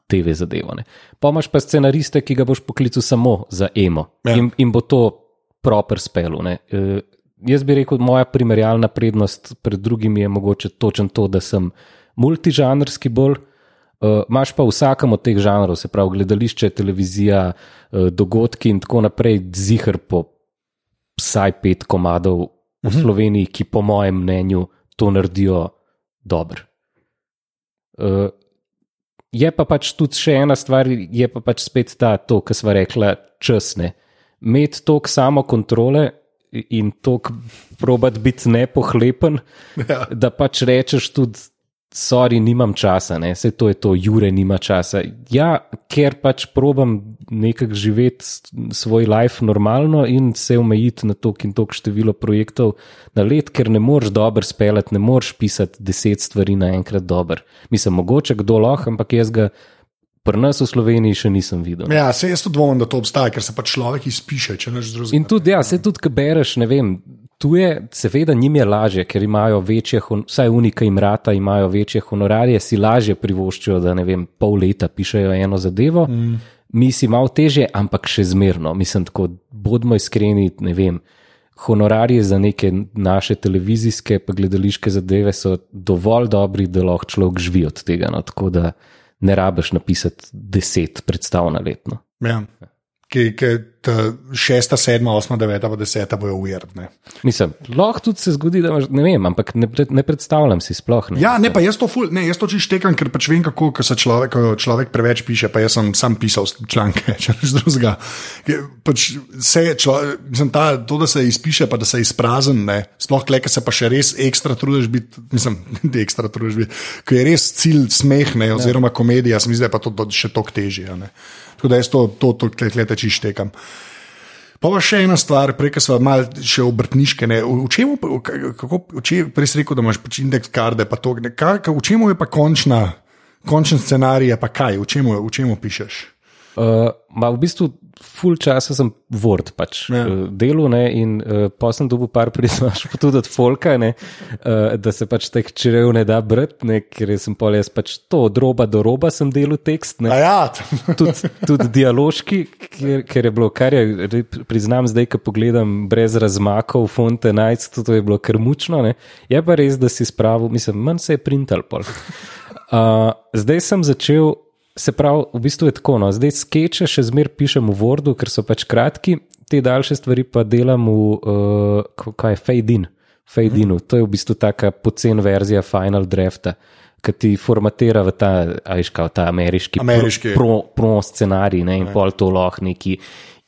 TV zadevo. Ne. Pa imaš pa scenariste, ki ga boš poklical samo za Emo Ja. in, in bo to proper spelu. ne. E, jaz bi rekel, moja primerjalna prednost pred drugimi je mogoče točen to, da sem multižanrski bolj. Uh, Máš pa v vsakem od teh žanrov, se pravi gledališče, televizija, uh, dogodki in tako naprej, zihar po vsaj pet komadov v -huh. Sloveniji, ki po mojem mnenju to naredijo dobro. Uh, je pa pač tudi še ena stvar, je pa pač spet ta, to, kar smo rekla, časne. Imeti toliko samo kontrole in toliko probat biti nepohlepen, Ja. da pač rečeš tudi, sorry, nimam časa, ne, vse to je to, Jure nima časa. Ja, ker pač probam nekako živeti svoj life normalno in se omejiti na to in to število projektov na let, ker ne moreš dobro speljati, ne moreš pisati deset stvari naenkrat dobro. Mislim, mogoče kdo lahko, ampak jaz ga Pri nas v Sloveniji še nisem videl. Ja, se jaz tudi dvomim, da to obstaja, ker se pač človek izpiše, če neš drugega. In tudi, ja, se tudi, ki bereš, ne vem. Tu je, seveda, njim je lažje, ker imajo večje, vsaj unika jim rata, imajo večje honorarje, si lažje privoščijo, da ne vem, pol leta pišejo eno zadevo. Mm. Mi si malo teže, ampak še zmerno. Mislim, tako, bodimo iskreni, ne vem. Honorarji za neke naše televizijske pa gledališke zadeve so dovolj dobri, da lahko človek živi od tega. No, tako da ne rabiš napisati deset predstav na letno. Ja. Ki, ki ta šesta, sedma, osma, deveta, pa deseta bojo ujertne. Mislim, lahko tudi se zgodi, da imaš, ne vem, ampak ne, pred, ne predstavljam si sploh. Ne. Ja, ne, pa jaz to, ful, ne, jaz to čisto štekam, ker pač vem, kako ko se človek, človek preveč piše. Pa jaz sem sam pisal članke, če rečeš drugega. Pač se človek, mislim, ta, to, da se izpiše, pa da se izprazen, ne, sploh kleka se pa še res ekstra trudiš biti, mislim, da ekstra trudiš biti, ker je res cilj smeh, ne, oziroma komedija, se mi zdi, da je pa to, to še toliko težje. Tako da jaz to, to, to klete čisto štekam. Pa pa še ena stvar, prej ko smo malo še obrtniške. Ne, v, čemu, kako, v čem, prej si rekel, da imaš pač indeks karde, pa to, ne, kaj, v čemu je pa končna, končen scenarij, pa kaj, v čemu, v čemu pišeš? Uh, ma v bistvu full časa sem Word pač Ja. ja. delal ne, in uh, pa sem dobil par priznaš, pa tudi od Folka, ne, uh, da se pač teh črev ne da brati, ne, ker sem pol jaz pač to od roba do roba sem delal tekst. Ne. A ja, tudi, tudi dialoški, ker, ker je bilo, kar je, priznam zdaj, ko pogledam brez razmakov, fonte, najc, to je bilo kar mučno. Ne. Je pa res, da si spravil, mislim, manj se je printal. Pol. Uh, zdaj sem začel, se pravi, v bistvu je tako. No, zdaj skeče še zmer pišem v Wordu, ker so pač kratki, te daljše stvari pa delam v, uh, kaj je Fade In. Fade inu. To je v bistvu taka pocen verzija Final Drafta, ki ti formatira v ta, ajška, ta ameriški, Ameriški. pro, pro scenarij ne, in pol to lahko neki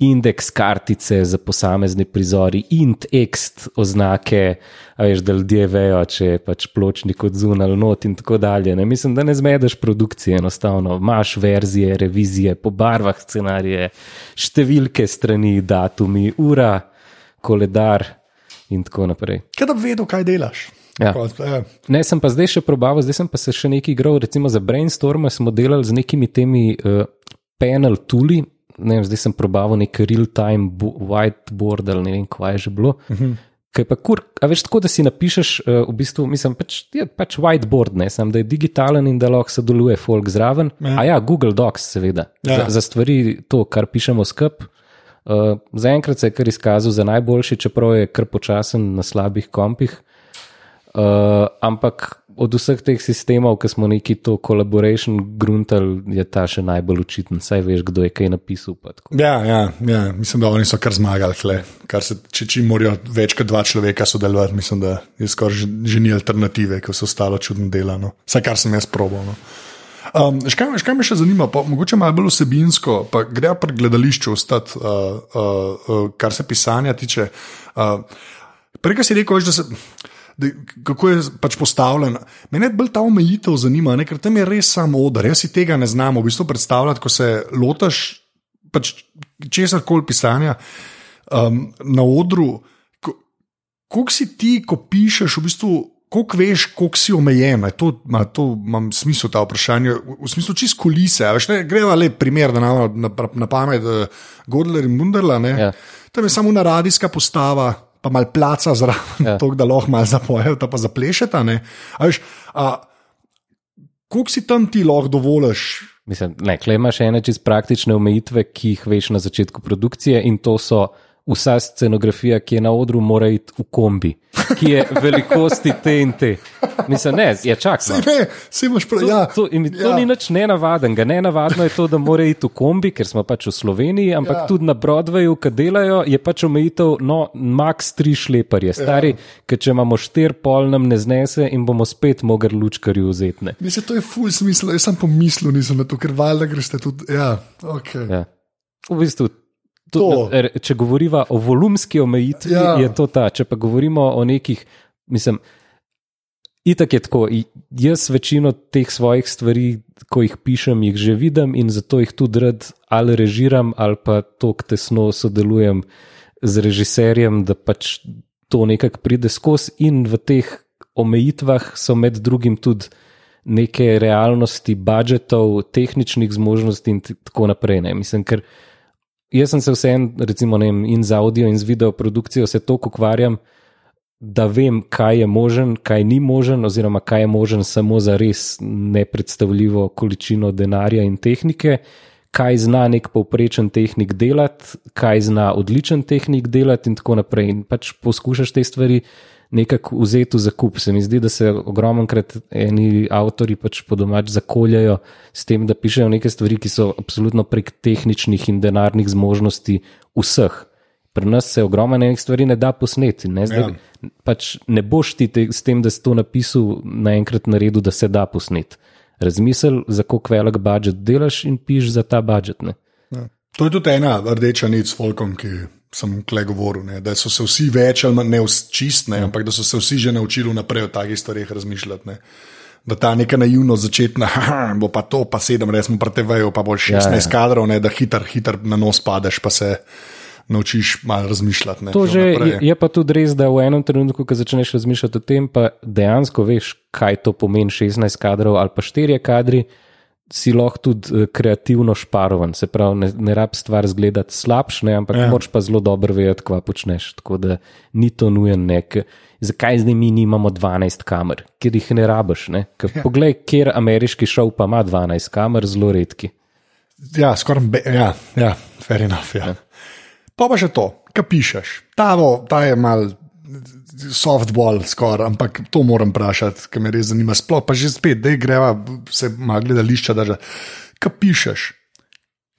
indeks kartice za posamezne prizori, int tekst, oznake, veš, da ljudje vejo, če je pač pločnik od zunaj not in tako dalje. Ne. Mislim, da ne zmedeš produkcije, enostavno imaš verzije, revizije, po barvah scenarije, številke strani, datumi, ura, koledar in tako naprej. kaj da bi vedel, kaj delaš. Ja. Ja. Ne, sem pa zdaj še probaval, zdaj sem pa se še nekaj igral, recimo za Brainstorm smo delali z nekimi temi uh, panel tuli. Ne vem, zdaj sem probaval nek real-time bo- whiteboard ali ne vem, kaj je že bilo. Uh -huh. Kaj pa kur, a veš tako, da si napišeš, uh, v bistvu, mislim, pač, je pač whiteboard, ne, sam da je digitalen in da lahko sodeluje folk zraven. Ja. A ja, Google Docs, seveda, Ja. za, za stvari, to, kar pišemo skup. Uh, Zaenkrat se je kar izkazal za najboljši, čeprav je kar počasen na slabih kompih. Uh, ampak od vseh teh sistemov, ki smo neki to collaboration gruntali, je ta še najbolj učiten. Saj veš, kdo je kaj napisal. Ja, ja, ja, mislim, da oni so kar zmagali. tle. Kar se, če, če morajo več kot dva človeka sodelovati, mislim, da je skoraj že, že ni alternative, ker so ostalo čudno delano. Vsaj kar sem jaz probal. No. Um, veš kaj, veš, kaj me še zanima, pa, mogoče malo bolj vsebinsko, pa gre pri gledališču ostati, uh, uh, uh, kar se pisanja tiče. Uh, Prej, kar si rekel, veš, da se. Da, kako je pač postavljen. Mene bolj ta omejitev zanima, ne, ker tam je res samo odr. Jaz si tega ne znam v bistvu predstavljati, ko se lotaš pač česar koli pisanja um, na odru. ko- Koliko si ti, ko pišeš, v bistvu, koliko veš, koliko si omejen? Je To, ma, to imam smisel ta vprašanje. V, smislu čist kulise. Veš, ne, greva le primer, da nam na, na, na pamet uh, Godler in Bunderla. Ne, Ja. Tam je samo ena radijska postava, pa mal placa zraven, ja. To, da lahko malo zapojejo, pa zaplešeta. veš, a, Koliko si tam ti lahko dovoliš? Mislim, ne, klej imaš ene čist praktične omejitve, ki jih veš na začetku produkcije, in to so vsa scenografija, ki je na odru, mora iti v kombi, ki je velikosti te in te. Mislim, ne, je čak. No. Ne, si imaš prav. To, Ja, to, in to ja. ni nič nenavadnega. Nenavadno je to, da mora iti v kombi, ker smo pač v Sloveniji, ampak Ja. ja. tudi na Broadwayu, ki delajo, je pač omejitev, no, max tri šleparje, stari, ja. ker če imamo štir pol, nam ne znese in bomo spet mogli lučkarju vzeti. Mislim, to je ful smisel. Jaz sem pomislil, nisem na to, ker valjda greš tudi. Ja, okay. Ja. V bistvu, to, če govoriva o volumski omejitvi, Ja. je to ta. Če pa govorimo o nekih, mislim, itak je tako. Jaz večino teh svojih stvari, ko jih pišem, jih že vidim in zato jih tudi rad ali režiram, ali pa tako tesno sodelujem z režiserjem, da pač to nekako pride skozi in v teh omejitvah so med drugim tudi neke realnosti, budžetov, tehničnih zmožnosti in tako naprej. Ne. Mislim, ker jaz sem se vsem, recimo, vem, in z audio in z video produkcijo se toliko ukvarjam, da vem, kaj je možen, kaj ni možen, oziroma kaj je možen samo za res nepredstavljivo količino denarja in tehnike. Kaj zna nek povprečen tehnik delati, kaj zna odličen tehnik delati, in tako naprej. In pač poskušaš te stvari nekako vzeti v zakup. Se mi zdi, da se ogromno krat eni avtori pač po domač zakoljajo s tem, da pišejo neke stvari, ki so absolutno prek tehničnih in denarnih zmožnosti vseh. Pri nas se ogromno enih stvari ne da posneti. Ne, Zdaj, ja. pač ne boš ti te, s tem, da si to napisal, naenkrat naredil, da se da posneti. Razmisel, za koliko velik budžet delaš in piš za ta budžet. Ja. To je tudi ena rdeča nit s Folkom, ki sem kle govoril, ne, da so se vsi več ali manj čistne, ja. ampak da so se vsi že naučili naprej o takih stvarih razmišljati. Ne. Da ta neka naivno začetna, bo pa to, pa sedem, res smo pretevajo, pa bo 16 ja, ja. kadrov, ne, da hiter, hiter na nos padeš, pa se naučiš malo razmišljati. Ne, to že je, je pa tudi res, da v enem trenutku, ko začneš razmišljati o tem, pa dejansko veš, kaj to pomeni 16 kadrov ali pa 4 kadri si lahko tudi eh, kreativno šparovan, se pravi, ne, ne rab stvar zgledati slabše, ampak ja. moč pa zelo dobro vedeti, kva počneš. Tako da ni to nujen nek. Zakaj zdaj mi nimamo 12 kamer, ker jih ne rabiš? Ne? Ja. Poglej, kjer ameriški šov pa ima 12 kamer, zelo redki. Ja, skoraj, ja, ja, fair enough. Ja. Ja. Pa pa še to, kaj pišeš. Ta, ta je mal softball, skoraj, ampak to moram vprašati, ker me res zanima. Sploh pa že spet, da greva se malo gledališča, da že kaj pišeš.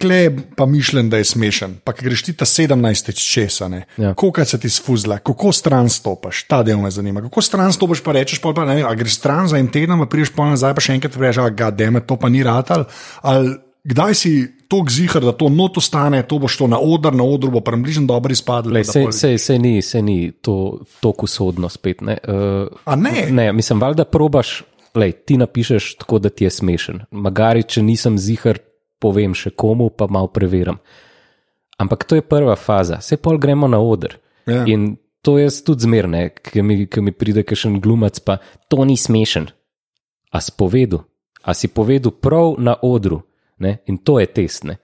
Klej pa mišljen, da je smešen, pa greš ti ta 17 česa, ja. koliko se ti sfuzla, kako stran stopiš, ta del me zanima. Kako stran stopiš, pa rečeš, pa, ne vem, greš stran za en teden, pa priješ pa nazaj, pa še enkrat rečeš, da je to pa ni ratal. Ali kdaj si tako zihar, da to noto stane, to boš to na odr, na odru bo približno dobro izpadlo. Se ni, se ni to tako usodno spet. Ne? Uh, ne? ne, mislim, valjda probaš, lej, ti napišeš tako, da ti je smešen. Magari, če nisem zihar, povem še komu, pa malo preverim. Ampak to je prva faza, se pol gremo na odr. Ja. In to je tudi zmerne, ki mi, mi pride, ki še en glumac, pa to ni smešen. A si povedal, a si povedal prav na odru, Ne? In to je test. Ne?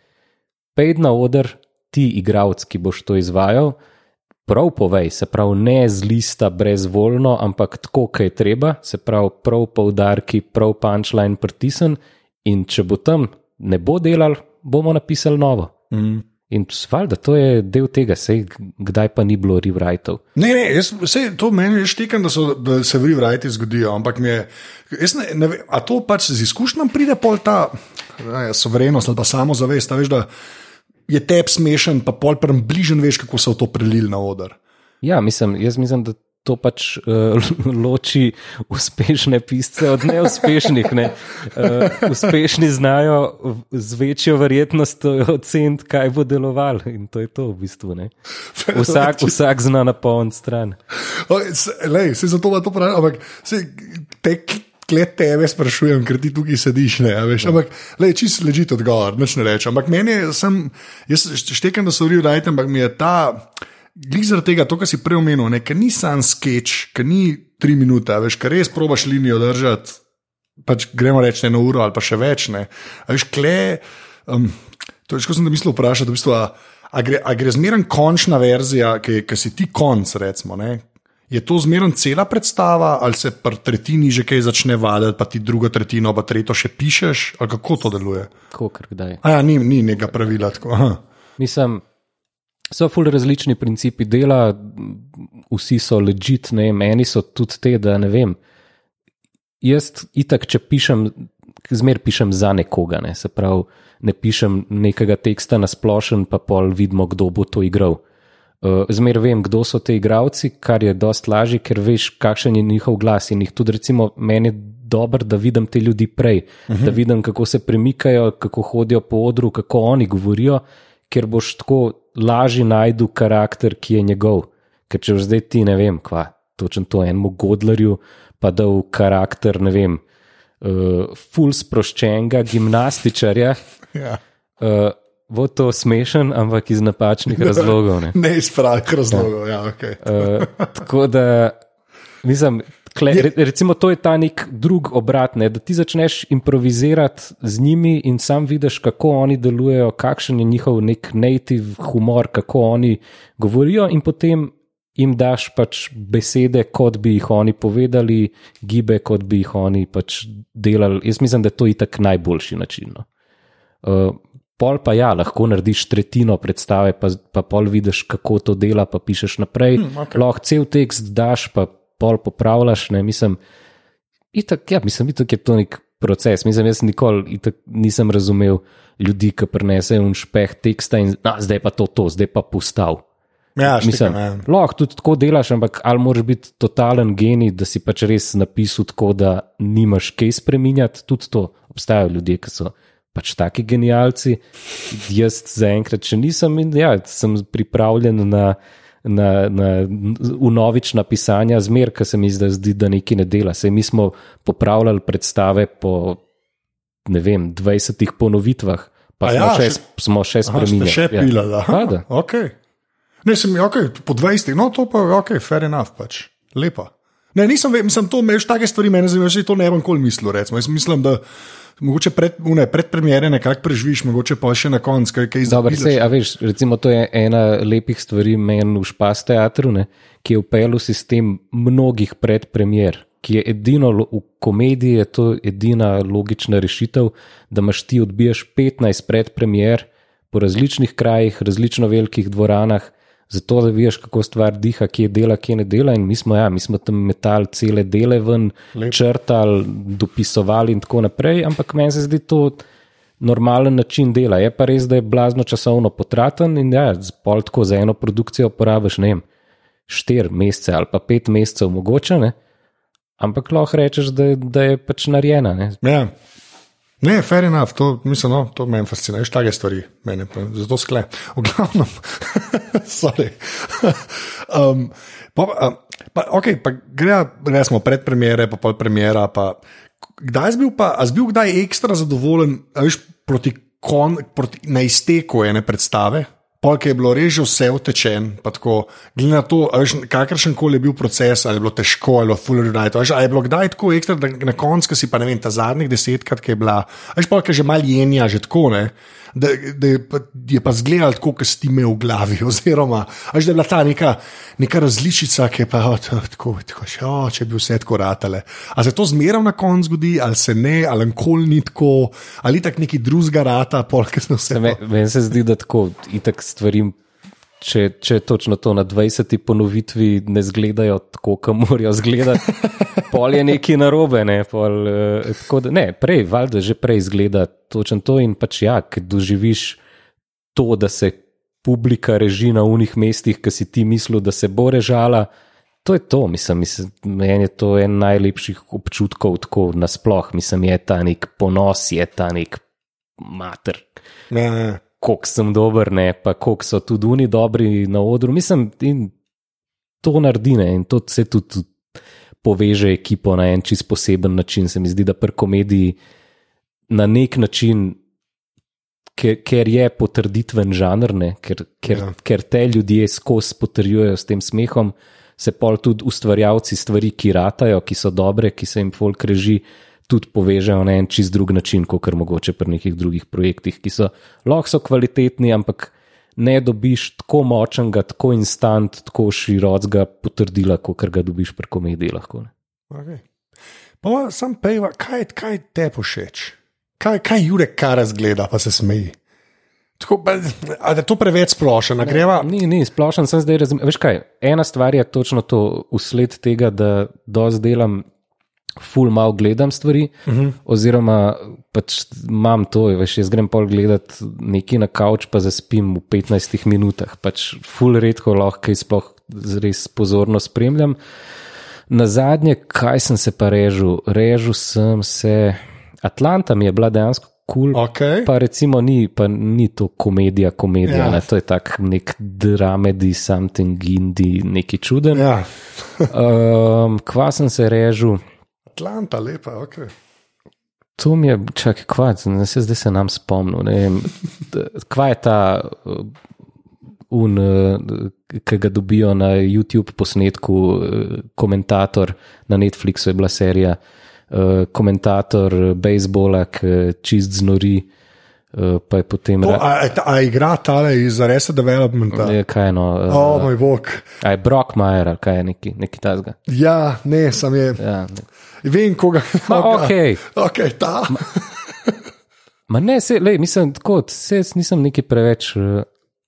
Pejdi na oder, ti, igravc, ki boš to izvajal, prav povej, se pravi, ne z lista brezvoljno, ampak tako, kot je treba, se pravi, prav poudarki, prav punčline pritisn. In če bo tam ne bo delal, bomo napisali novo. Mm. In valjda, to je del tega, sej, kdaj pa ni bilo rewritov. Ne, ne, jaz, sej, to meni je štekam, da, da se rewriti zgodijo, ampak mi je, ne, ne, a to pač z izkušnjami pride pol ta ja, soverenost ali pa samozavest, veš, da je tep smešen, pa pol prem bližen, veš, kako so to prelili na oder. Ja, mislim, jaz mislim, da to pač uh, loči uspešne pisce od neuspešnih. Ne? Uh, uspešni znajo z večjo verjetnostjo oceniti, kaj bo delovalo. In to je to v bistvu. Vsak, vsak zna na poln stran. Lej, se zato to pravi, ampak se te. Klet tebe sprašujem, ker ti tukaj sediš. Ne, veš, ja. ampak, le, čist ležite odgovor, noč ne rečem. Ampak meni je, sem, jaz štekam, da so v redu, ampak mi je ta. Glede zaradi tega, to, kar si prej omenil, ker ni sam sketch, ker ni tri minute, veš, ker res probaš linijo držati, pač gremo reči eno uro ali pa še več. Ne. A veš, kle, um, to je, ko sem mislil vprašati, v bistvu, a, a, gre, a gre zmeren končna verzija, ki, ki si ti konc, recimo. Ne. Je to zmeren cela predstava, ali se pri tretjini že kaj začne vaditi, pa ti drugo tretjino, pa tretjo še pišeš, ali kako to deluje? Kako, kdaj? A ja, ni, ni nekega pravila. Mislim. So ful različni principi dela, vsi so ležit, ne meni so tudi te, da ne vem. Jaz, itak, če pišem, zmer pišem za nekoga, ne, se pravi, ne pišem nekega teksta na splošen, pa pol vidimo, kdo bo to igral. Uh, zmer vem, kdo so ti igravci, kar je dost lažje, ker veš, kakšen je njihov glas. In jih tudi, recimo, meni je dobro, da vidim te ljudi prej, uh mhm. -huh. da vidim, kako se premikajo, kako hodijo po odru, kako oni govorijo, ker boš tako lažje najdu karakter, ki je njegov. Ker če zdaj ti ne vem, kva, točno to enemu godlerju, pa da v karakter, ne vem, uh, full sproščenega gimnastičarja. ja. uh, Bo to smešen, ampak iz napačnih razlogov. Ne, ne iz pravih razlogov. Ja. Ja, okay. uh, tako da, mislim, Kle, re, recimo, to je ta nek drug obrat, ne, da ti začneš improvizirati z njimi in sam vidiš, kako oni delujejo, kakšen je njihov nek native humor, kako oni govorijo, in potem jim daš pač besede, kot bi jih oni povedali, gibe, kot bi jih oni pač delali. Jaz mislim, da je to itak najboljši način. No. Uh, pol pa ja, lahko narediš tretjino predstave, pa, pa pol vidiš, kako to dela, pa pišeš naprej. Hmm, okay. Lahko cel tekst daš, pa pol popravljaš. Ne, mislim, itak, ja, mislim, itak je to nek proces. Mislim, jaz nikoli nisem razumel ljudi, ki prenesejo un špeh teksta in na, zdaj pa to, to, zdaj pa postav. Ja, mislim, ja. lahko tudi tako delaš, ampak ali moraš biti totalen genij, da si pač res napisal tako, da nimaš kaj spremenjati. Tudi to obstajajo ljudje, ki so pač taki genijalci. Jaz zaenkrat še nisem in ja, sem pripravljen na. Na, na unovična pisanja, zmer, ki se mi zdaj zdi, da nekaj ne dela. Sej mi smo popravljali predstave po ne vem, 20 ponovitvah, pa smo, ja, še, še, smo še spremenili. Še ja. pila, da. Ha, okay. Ne, sem okay, po 20, no to pa je ok, fair enough, pač. lepa. Ne, nisem, mislim, to meš take stvari, meni zanimajo, že to ne bom kol mislil. Recimo. Jaz mislim, da mogoče pred, une, pred premjere nekako preživiš, mogoče pa še na koncu kaj, kaj izdaš. Veš, recimo, to je ena lepih stvari meni v špas teatru, ne, ki je upel v sistem mnogih predpremjer. Ki je edino v komediji, je to edina logična rešitev, da imaš ti odbiješ 15 predpremijer po različnih krajih, različno velikih dvoranah, zato da vidiš, kako stvar diha, kje dela, kje ne dela. In mi smo, ja, mi smo tam metali cele dele ven, Lep. črtali, dopisovali in tako naprej, ampak meni se zdi to normalen način dela. Je pa res, da je blazno časovno potraten in ja, pol tako za eno produkcijo porabiš, ne vem, štiri mesece ali pa pet mesecev mogoče, ne? ampak lahko rečeš, da, da je pač narejena. Ja. Ne, fair enough, to, mislim, no, to me fascinira, veš, take stvari, mene, zato skle. V glavnem, sorry. um, pa, pa, ok, pa gre, resmo, predpremiere, pa pol premiera, pa kdaj bil pa, a si bil kdaj ekstra zadovoljen, veš, proti, kon, proti na izteku ene predstave? Polk je bilo res že vse utečen, pa tako, glede na to, kakršen koli je bil proces, ali je bilo težko, ali je bilo fuller night, ali je bilo kdaj tako ekstra, da na koncu si pa ne vem, ta zadnjih desetkrat, ki je bila, veš, polk je že mal jenja, že tako ne da, da je, pa, je pa zgledal tako, kot si imel v glavi. Oziroma, až da je bila ta neka, neka različica, ki je pa oh, tako, tako še, oh, če bi vse tako ratale. A se to zmeraj na koncu zgodi, ali se ne, ali nikoli ni tako, ali tako neki drugega rata, polk smo vse. Meni se zdi, da tako itak stvarim če, če točno to na 20. ponovitvi ne zgledajo tako, kot morajo zgledati, pol je nekaj narobe. Ne, pol, uh, da, ne prej, valjda že prej zgleda točno to in pač ja, ker doživiš to, da se publika reži na unih mestih, ki si ti mislil, da se bo režala. To je to, mislim, mislim, meni je to en najlepših občutkov, tako nasploh, mislim, je ta nek ponos, je ta nek mater. Ne, ne koliko sem dober, ne, pa koliko so tudi oni dobri na odru. Mislim, in to naredi ne, in to se tudi poveže ekipo na en čist poseben način. Se mi zdi, da pri komediji na nek način, ker, ker je potrditven žanr, ne, ker, ker, ja. ker te ljudje skozi potrjujejo s tem smehom. Se pol tudi ustvarjalci stvari, ki ratajo, ki so dobre, ki se jim folk reži, tudi povežejo na en čist drug način, kot kar mogoče pri nekih drugih projektih, ki so lahko so kvalitetni, ampak ne dobiš tako močnega, tako instant, tako širokega potrdila, kot ga dobiš pri komediji. Lahko, okay. Pa sam pejva, kaj, kaj te pošeč? Kaj, kaj Jurek kar razgleda, pa se smeji? Tako, ali je to preveč splošno? Ni, ni splošno, sem zdaj razumel. Veš kaj, ena stvar je točno to, usled tega, da dozdaj delam ful mal gledam stvari, uh mhm. -huh. oziroma pač imam to, veš, jaz grem pol gledati nekaj na kavč, pa zaspim v 15 minutah. Pač ful redko lahko kaj sploh res pozorno spremljam. Na zadnje, kaj sem se pa režil? Režil sem se, Atlanta mi je bila dejansko. Cool. Okay. Pa recimo ni, pa ni to komedija, komedija, ja. ne? to je tak nek dramedy, something indie, neki čuden. Ja. um, kva sem se režil? Atlanta, lepa, ok. To mi je, čakaj, kva, ne se zdaj se nam spomnil. Kva je ta, un, uh, ki ga dobijo na YouTube posnetku, uh, komentator na Netflixu je bila serija, uh, komentator bejzbola, ki čist znori. Uh, pa je potem. To, a, a, a igra tale iz Arrest Developmenta? Je, kaj no. Uh, oh, moj bog. A je Brockmajer ali kaj je neki, neki tazga? Ja, ne, sam je. Ja, ne. Vem, koga. Ma, okay. ok, ta. Ma, ma ne, se, lej, mislim, tako, se, nisem neki preveč. Uh,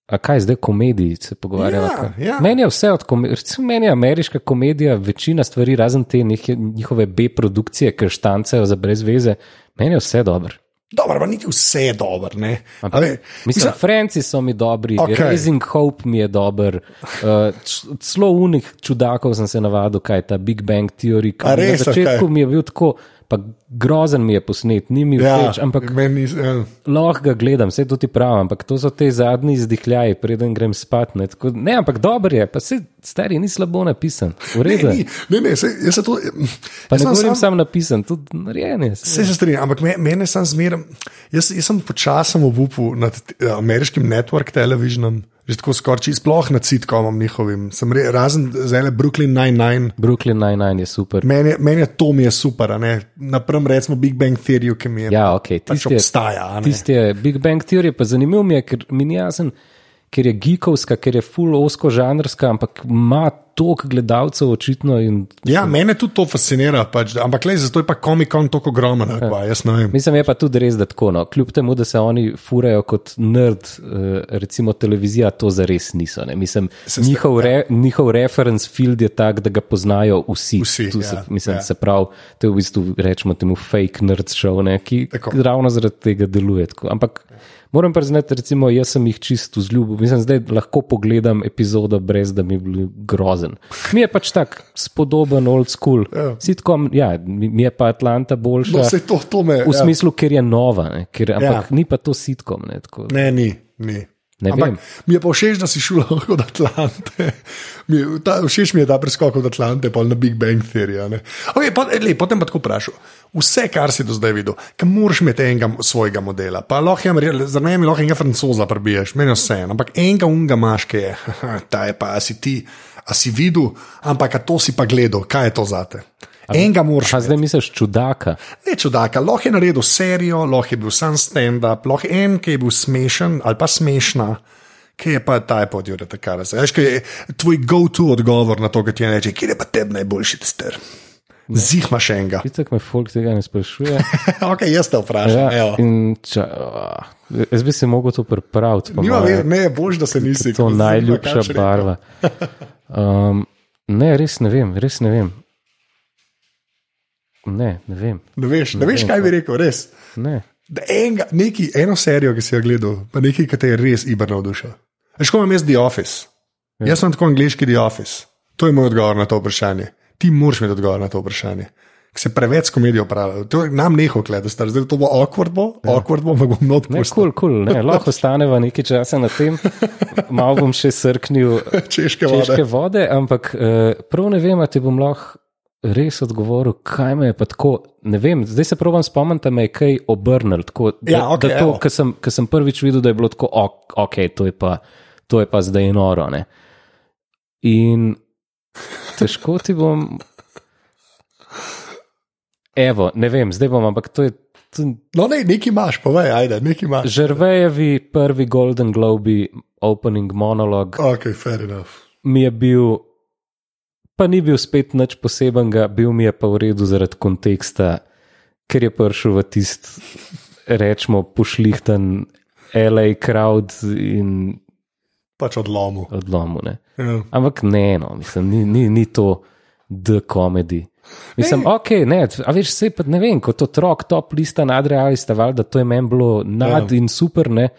A kaj zdaj komediji se pogovarjamo? Ja, ja. Meni je vse od komedije, recimo meni je ameriška komedija, večina stvari, razen te neke, njihove B-produkcije, ki štancajo za brez veze, meni je vse dobro. Dobro, pa niti vse je dobro. Mislim, mislim, Franci so mi dobri, okay. Raising Hope mi je dober, uh, celo unih čudakov sem se navadil, kaj je ta Big Bang Theory. Na začetku okay. mi je bil tako pa grozen mi je posnet, ni mi Ja, všeč, ampak meni, ja. lahko ga gledam, vse to ti pravim, ampak to so te zadnji izdihljaji, preden grem spat. Ne, Tako, ne ampak dober je, pa se stari ni slabo napisan, v redu. Ne, ne, ne, se, jaz se to. Pa ne govorim sam- sam napisan, tudi narejen je. Vse se strinjam, ampak me, mene sem zmeraj. Jaz, jaz sem počasno obupu nad eh, ameriškim network televisionom, že tako skorči, sploh nad sitkomom njihovim. Sem re, razen zdaj Brooklyn Nine-Nine. Brooklyn Nine-Nine je super. Meni, meni je to mi je super. Napram recimo Big Bang Theory, ki mi je. Ja, ok, pač tisti je, obstaja. tisti je Big Bang Theory, pa zanimiv mi je, ker mi ni jasen, ker je geekovska, ker je full osko žanrska, ampak ima toliko gledalcev očitno in Ja, mene tudi to fascinira, pač, ampak le zato je pa komikon tako ogromen. vem. Mislim, je pa tudi res, da tako. No. Kljub temu, da se oni furajo kot nerd, eh, recimo televizija, to zares niso. Ne. Mislim, Se ste- njihov, re, njihov reference field je tak, da ga poznajo vsi. Vsi, Tu se, ja, mislim, ja. se pravi, to je v bistvu rečemo temu fake nerd show, ne, ki Tako. ravno zaradi tega deluje. Tako. Ampak moram priznati, recimo, jaz sem jih čisto vzljubil. Mislim, zdaj lahko pogledam epizodo, brez da mi je bil grozen. Mi je pač tak spodoben, old school. Ja. Sitcom, ja, mi je pa Atlanta boljša. No, to, to me. V smislu, ker je nova, ne, ker, ampak Ja. ja. ni pa to sitkom. Ne, tako, Ne, ni. ni. Ne Ampak vem. mi je pa všeč, da si šel od Atlante. Mi je, ta, všeč mi je ta preskok od Atlante, pa na Big Bang Theory. a ne. Okay, pa, lej, potem pa tako vprašal. Vse, kar si do zdaj videl, kam moraš imeti enega svojega modela. Pa lahko za me lahko enega francoza prebiješ, meni vse. Ampak enega unga maš, ki je, ta je pa, a si ti, a si videl, ampak a to si pa gledal, kaj je to zate. Enega moraš. Zdaj misliš čudaka. Ne čudaka, lahko je naredil serijo, lahko je bil sam stand-up, lahko je en, ki je bil smešen ali pa smešna. Kaj je pa ta pod Jureta Karasa? Veš, kaj je tvoj go-to odgovor na to, kaj ti je reče, kje je pa tebi najboljši tester? Zih imaš enega. Vitek me folk tega ne sprašuje. ok, jaz te vprašam. Ja, ča, oh, jaz bi se mogel to pripraviti. Nima moje. ver, ne, bož, da se nisi. To je najljubša še barva. Um, ne, res ne vem, res ne vem. Ne, ne vem. Ne veš, ne veš vem, kaj bi rekel, res. Ne. Da Enega, neki, eno serijo, ki si jo gledal, pa nekaj, ki te je res iber navdušil. Veš, ko imam jaz The Office. Ja. Jaz sem tako angliški The Office. To je moj odgovor na to vprašanje. Ti moraš imeti odgovor na to vprašanje. Ker se preveč komedijo pravi. To je nam neho gledati, star. zdaj to bo awkward, bo, ja. awkward bo, bom not Ne, pustil. kul, cool, cool, ne, lahko ostaneva nekaj časa na tem, malo bom še srknil Češke vode. češke vode, ampak uh, prav ne vem, a ti bom lahko res odgovoril, kaj me je pa tako. Ne vem, zdaj se provam spomniti, da me je kaj obrnil. Tako, da, Ja, okej, da to, kar sem, kar sem prvič videl, da je bilo tako, ok, ok, to je pa, to je pa zdaj noro. Ne. In težko ti bom. Evo, ne vem, zdaj bom, ampak to je. To, No, ne, neki imaš, povej, ajde, neki imaš. Žrvejevi prvi Golden Globe opening monolog Ok, fair enough. mi je bil, pa ni bil spet nič posebenega, bil mi je pa v redu zaradi konteksta, ker je prišel v tist, rečemo, pošlihten LA crowd in Pač odlomu. odlomu. Ne. Ja. Ampak ne, no, mislim, ni, ni, ni to the comedy. Mislim, Ne. ok, ne, a veš, se pa ne vem, kot otrok top lista nadrealista, valjda to je meni bilo nad Ja. in super, ne.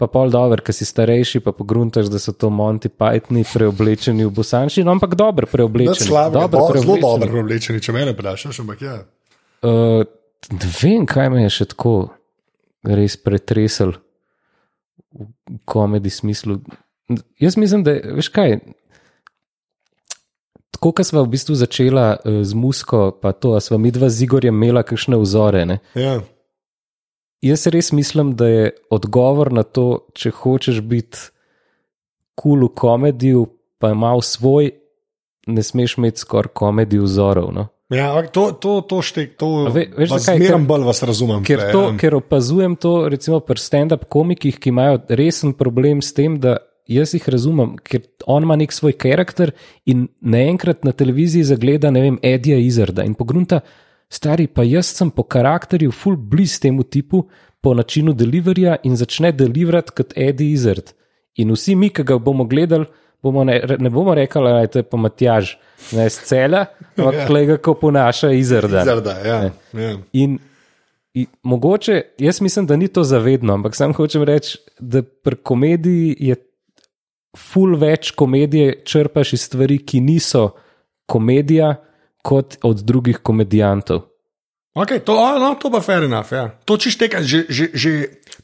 Pa pol dobro, ker si starejši, pa pogruntaš, da so to Monty Pythoni preoblečeni v bosanščino, ampak dobro preoblečeni. slabo, dobro do, zelo preoblečeni. dobro preoblečeni, če mene vprašaš, ampak ja. Uh, ne vem, kaj me je še tako res pretresel v komedi smislu. Jaz mislim, da veš kaj. Tako, kot smo v bistvu začela uh, z musko, pa to, a smo mi dva z Igorjem imela kakšne vzore. Ne? ja. Jaz res mislim, da je odgovor na to, če hočeš biti kul cool v komediju, pa mal svoj, ne smeš imeti skoraj komedij vzorov. No? Ja, to, to, to štek, to ve, veš, zakaj? zmeram Ker- bolj vas razumem. Ker, to, ker opazujem to, recimo, pri stand-up komikih, ki imajo resen problem s tem, da jaz jih razumem, ker on ima nek svoj karakter in naenkrat na televiziji zagleda, ne vem, Edija Izarda in pogrunta, stari, pa jaz sem po karakterju full bliz temu tipu, po načinu deliverja in začne deliverati kot Eddie Izard. In vsi mi, ki ga bomo gledali, bomo ne, ne bomo rekli, da je to pa Matjaž, ne z cela, ampak Ja. kolega, ko ponaša Izarda. Zarda, ja, ja. In, in mogoče, jaz mislim, da ni to zavedno, ampak sam hočem reči, da pri komediji je ful več komedije, črpaš iz stvari, ki niso komedija, kot od drugih komedijantov. Okay, to, no, to pa fair enough. Ja. To če šteka, že, že, že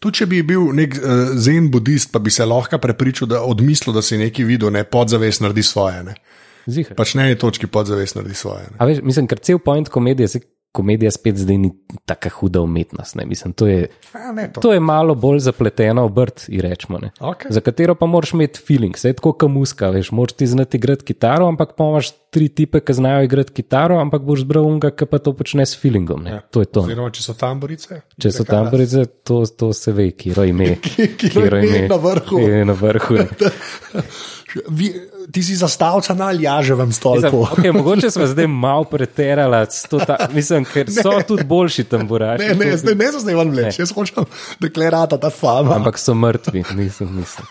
tudi če bi bil nek uh, zen budist, pa bi se lahko prepričal, da odmislil, da si nekaj videl, ne podzavest naredi svoje. Ne. Zihar. Pač ne je točki podzavest naredi svoje. Veš, mislim, ker cel point komedije, se komedija spet zdaj ni tako huda umetnost. Ne? Mislim, to je, A, ne, to. to je malo bolj zapletena obrt, rečemo. Ne? Okay. Za katero pa moraš imeti feeling, vse tako kot muska, veš, moraš ti znati igrati kitaro, ampak pa imaš tri tipe, ki znajo igrati kitaro, ampak boš zbral unga, ki pa to počne s feelingom. Ja. To je to. ne. Oziroma, če so tamborice. Če so tamborice, to, to se ve, kiro ime. Kiro ime na vrhu. Je na vrhu. Vi, ti si zastavca na aljaževem Mislim, stolpu. okay, mogoče smo zdaj malo preterali, mislim, ker so tudi boljši tamburaši. Ne, ne, zdaj ne vam vleč, jaz hočem deklarata ta fama. Ampak so mrtvi, nisem, nisem.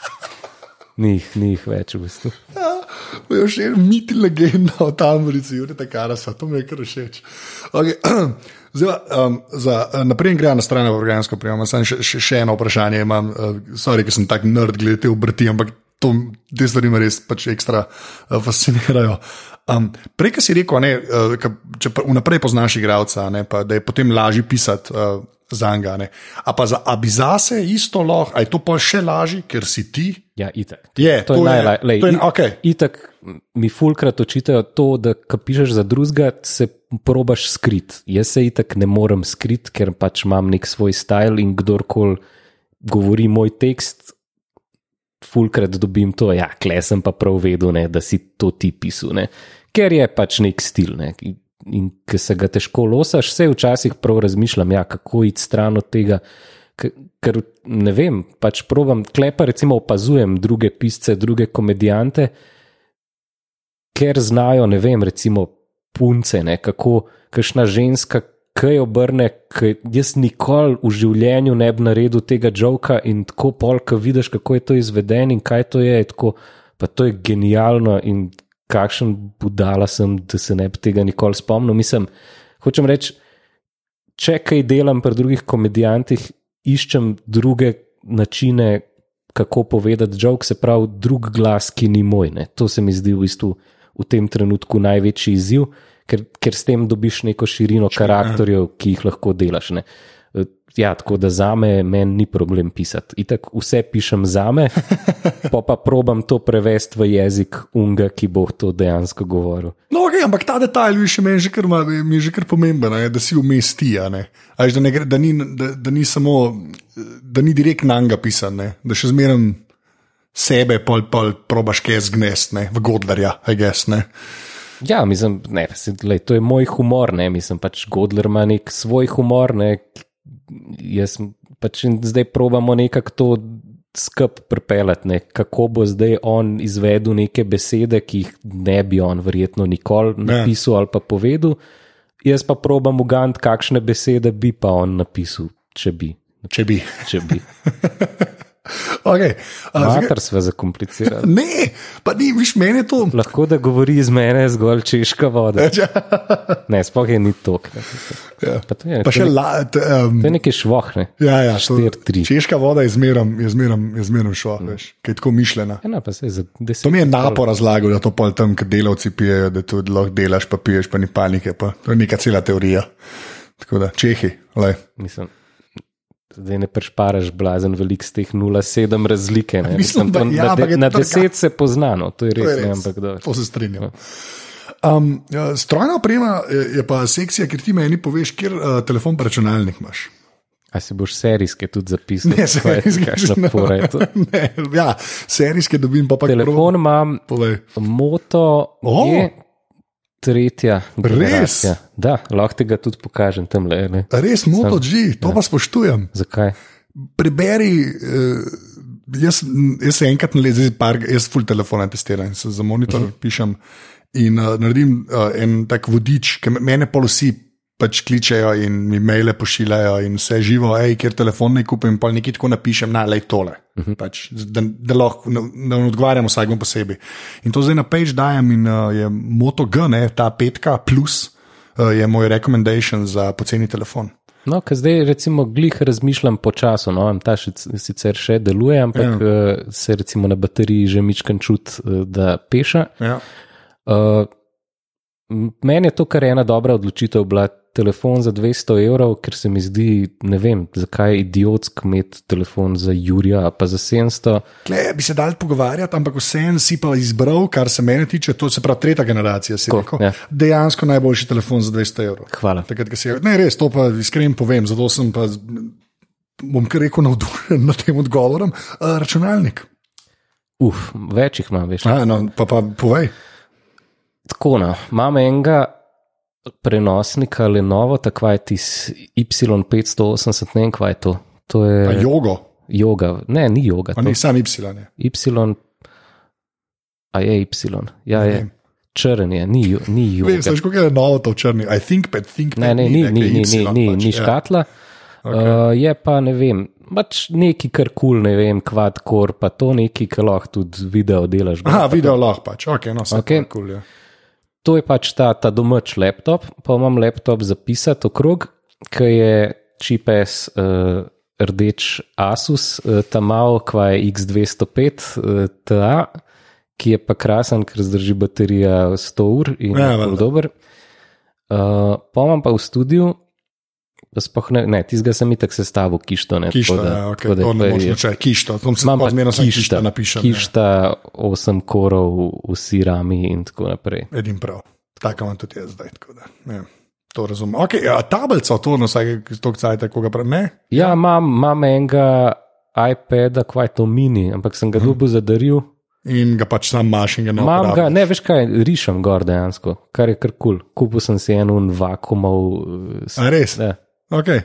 Ni jih, ni jih več v bistvu. Je še en mit legenda o tamborici, Jurita Karasa, to mi je kar všeč. Okay. Zdaj, um, za, naprej gremo na stran organsko prijema. Samo še, še, še eno vprašanje imam, uh, sorry, ker sem tak nerd glede te obrti, ampak to, te stvari me res pač ekstra uh, fascinirajo. Um, prej, ki si rekel, ne, uh, ka, če vnaprej poznaš igralca, ne, pa, da je potem lažje pisati uh, za njega. A pa za a bi zase isto lahko, a je to pa še lažje, ker si ti. Ja, itak. Je, to to je- najlažje. to je- okej. Itak mi fulkrat očitajo to, da ko pišeš za drugega, se probaš skrit. Jaz se itak ne morem skrit, ker pač imam nek svoj stil in kdorkoli govori moj tekst, fulkrat dobim to, ja, kle sem pa prav vedel, ne, da si to ti pisal, ne. ker je pač nek stil. Ne. In, ker se ga težko losaš, se včasih prav razmišljam, ja, kako iti stran od tega. Ker ne vem, pač probam, klepa recimo opazujem druge pisce, druge komedijante, ker znajo, ne vem, recimo punce, ne, kako kakšna ženska kaj obrne, kaj jaz nikoli v življenju ne bi naredil tega joka in tako pol, ko vidiš, kako je to izveden in kaj to je, tako, pa to je genialno in kakšen budala sem, da se ne bi tega nikoli spomnil. Mislim, hočem reči, če kaj delam pri drugih komedijantih, iščem druge načine, kako povedati jok, se pravi, drug glas, ki ni moj. Ne. To se mi zdi v bistvu v tem trenutku največji izziv, ker, ker s tem dobiš neko širino karakterjev, ki jih lahko delaš. Ne. Ja, tako da za me meni ni problem pisati. Itak vse pišem za me, pa pa probam to prevesti v jezik unga, ki bo to dejansko govoril. No, okay, ampak ta detajl mi, še meni že kar, je že kar pomemben, je, da si vmes ti. a ne. A veš, Da, ne da, ni, da, da ni samo, da ni direkt na njega pisan, ne. da še zmeraj sebe pol, pol probaš kaj zgnest, ne, v Godlerja, a gess. Ne. Ja, mislim, ne, lej, to je moj humor, ne, mislim pač Godler ima nek svoj humor, ne, jaz pač zdaj probamo nekako to skup pripeljati, ne, kako bo zdaj on izvedel neke besede, ki jih ne bi on verjetno nikoli napisal ali pa povedal, jaz pa probam ugant, kakšne besede bi pa on napisal, če bi. Če bi. Če bi. Okay. A, zakaj- Mater sva zakomplicirali. ne, pa ni, viš, meni je to. Lahko da govori iz mene zgolj češka voda. Ne, sploh je ni tok. Ne. Ja. Pa to je, Pa to še je, la, t, um, to je nekaj švoh, ne. ja, ja, Štir, tri. Češka voda je zmeram, je zmeram, je zmeram šlo, veš, kaj je tako mišljena. Ena se je za deset. To mi je napo razlagal, da to pol tam, kad delavci pijejo, da to lahko delaš, pa piješ, pa ni panike. Pa. To je neka cela teorija. Tako da, čehi, lej. Mislim, zdaj ne prešparaš blazen velik z teh 0,7 razlike. Ne. Mislim, da- to ja, na, de, je na to deset se poznano, to je To, res, je ne, res. ampak dobro. to se strinjam. Um, ja, strojna oprema je, je pa sekcija, ker ti meni poveš, kjer uh, telefon pa računalnik imaš. A si boš serijske tudi zapisal? Ne, serijske. Je to? Ne, ja, serijske dobim pa pa Telefon imam, Povej. moto O! je tretja Res? generacija. Da, lahko ti ga tudi pokažem tam le. Ne? Res moto G, to pa spoštujem. Zakaj? Preberi. Uh, Jaz, jaz se enkrat na leto, zdaj par, jaz full telefona testiram, se za monitor uh -huh. pišem in uh, naredim uh, en tak vodič, ki me- mene polosi pač kličejo in mi maile pošiljajo in vse živo, hej, ker telefon ne kupim, pa nekaj tako napišem, na le tole. Uh -huh. pač, da, da lahko ne, ne odgovarjam vsakemu posebej. In to zdaj na page dajem in uh, je Moto G, ne, ta petka plus uh, je moj recommendation za poceni telefon. No, ker zdaj recimo glih razmišljam počasno, no, ta še, sicer še deluje, ampak Ja. ja. se recimo na bateriji že mičkan čut, eh, da peša. Ja. Uh, m- meni je to kar ena dobra odločitev bila. Telefon za 200 evrov, ker se mi zdi, ne vem, zakaj je idiotsko imeti telefon za Jurija, pa za 700. Tle, bi se dal pogovarjati, ampak vseeno si pa izbral, kar se mene tiče, to se pravi tretja generacija. Tako, rekel. ja. Dejansko najboljši telefon za 200 evrov. Hvala. Takrat, ko si, ne, res, to pa iskreno povem, zato sem pa, bom kar rekel, navdušen nad tem odgovorom. Uh, računalnik. Uf, več jih imam, veš. A, no, pa, pa povej. Tako, no, imam enega prenosnika Lenovo, tako je tis Y580, ne vem, kaj je to. To A je jogo, joga, ne, ni joga. to- ni sam Y. Ne. Y, a je Y, ja, je. vem. Črn je, ni, jo- ni joga. Veš, veš, kako je novo to črni. I think, but think. Ne, ne, ni, ni, ni, ni, ni, pač, ni ja. škatla. Okay. Uh, je pa ne vem, pač neki kar kul, ne vem, kvadkor, pa to neki, ki lahko tudi video delaš. Aha, video lahko pač, ok, no, vse okay. cool, ja. To je pač ta, ta domač laptop, pa imam laptop zapisati okrog, ki je čipes uh, rdeč Asus, uh, tam malo, kva je X205 uh, TA, ki je pa krasen, ker zdrži baterija 100 ur in Ja, je valjda. zelo dober. Uh, pa imam pa v studiu. Pa sploh Ne, ne tizga sem itak sestavil kišto. Ne, Kišta, tako da- ja, okay, tako da to ne je- reči, kišta. To sem pa zmerno kišta kišta, napišem. ja. kišta 8 korov, vsi rami in tako naprej. Edim prav. Tako imam tudi jaz zdaj. Da, ne, to razumem. Okay, ja, tablica, to na vsake tok cajt, koga prav. Ne? Ja, imam, imam enega iPada, kaj to mini, ampak sem ga Mhm. dobil zadaril. In ga pač sam maš in ga ne Imam ga, ne veš kaj, rišem gor dejansko, kar je kar kul. Cool. Kupil sem si en un vakumov. eh, A res? Ja. Okay.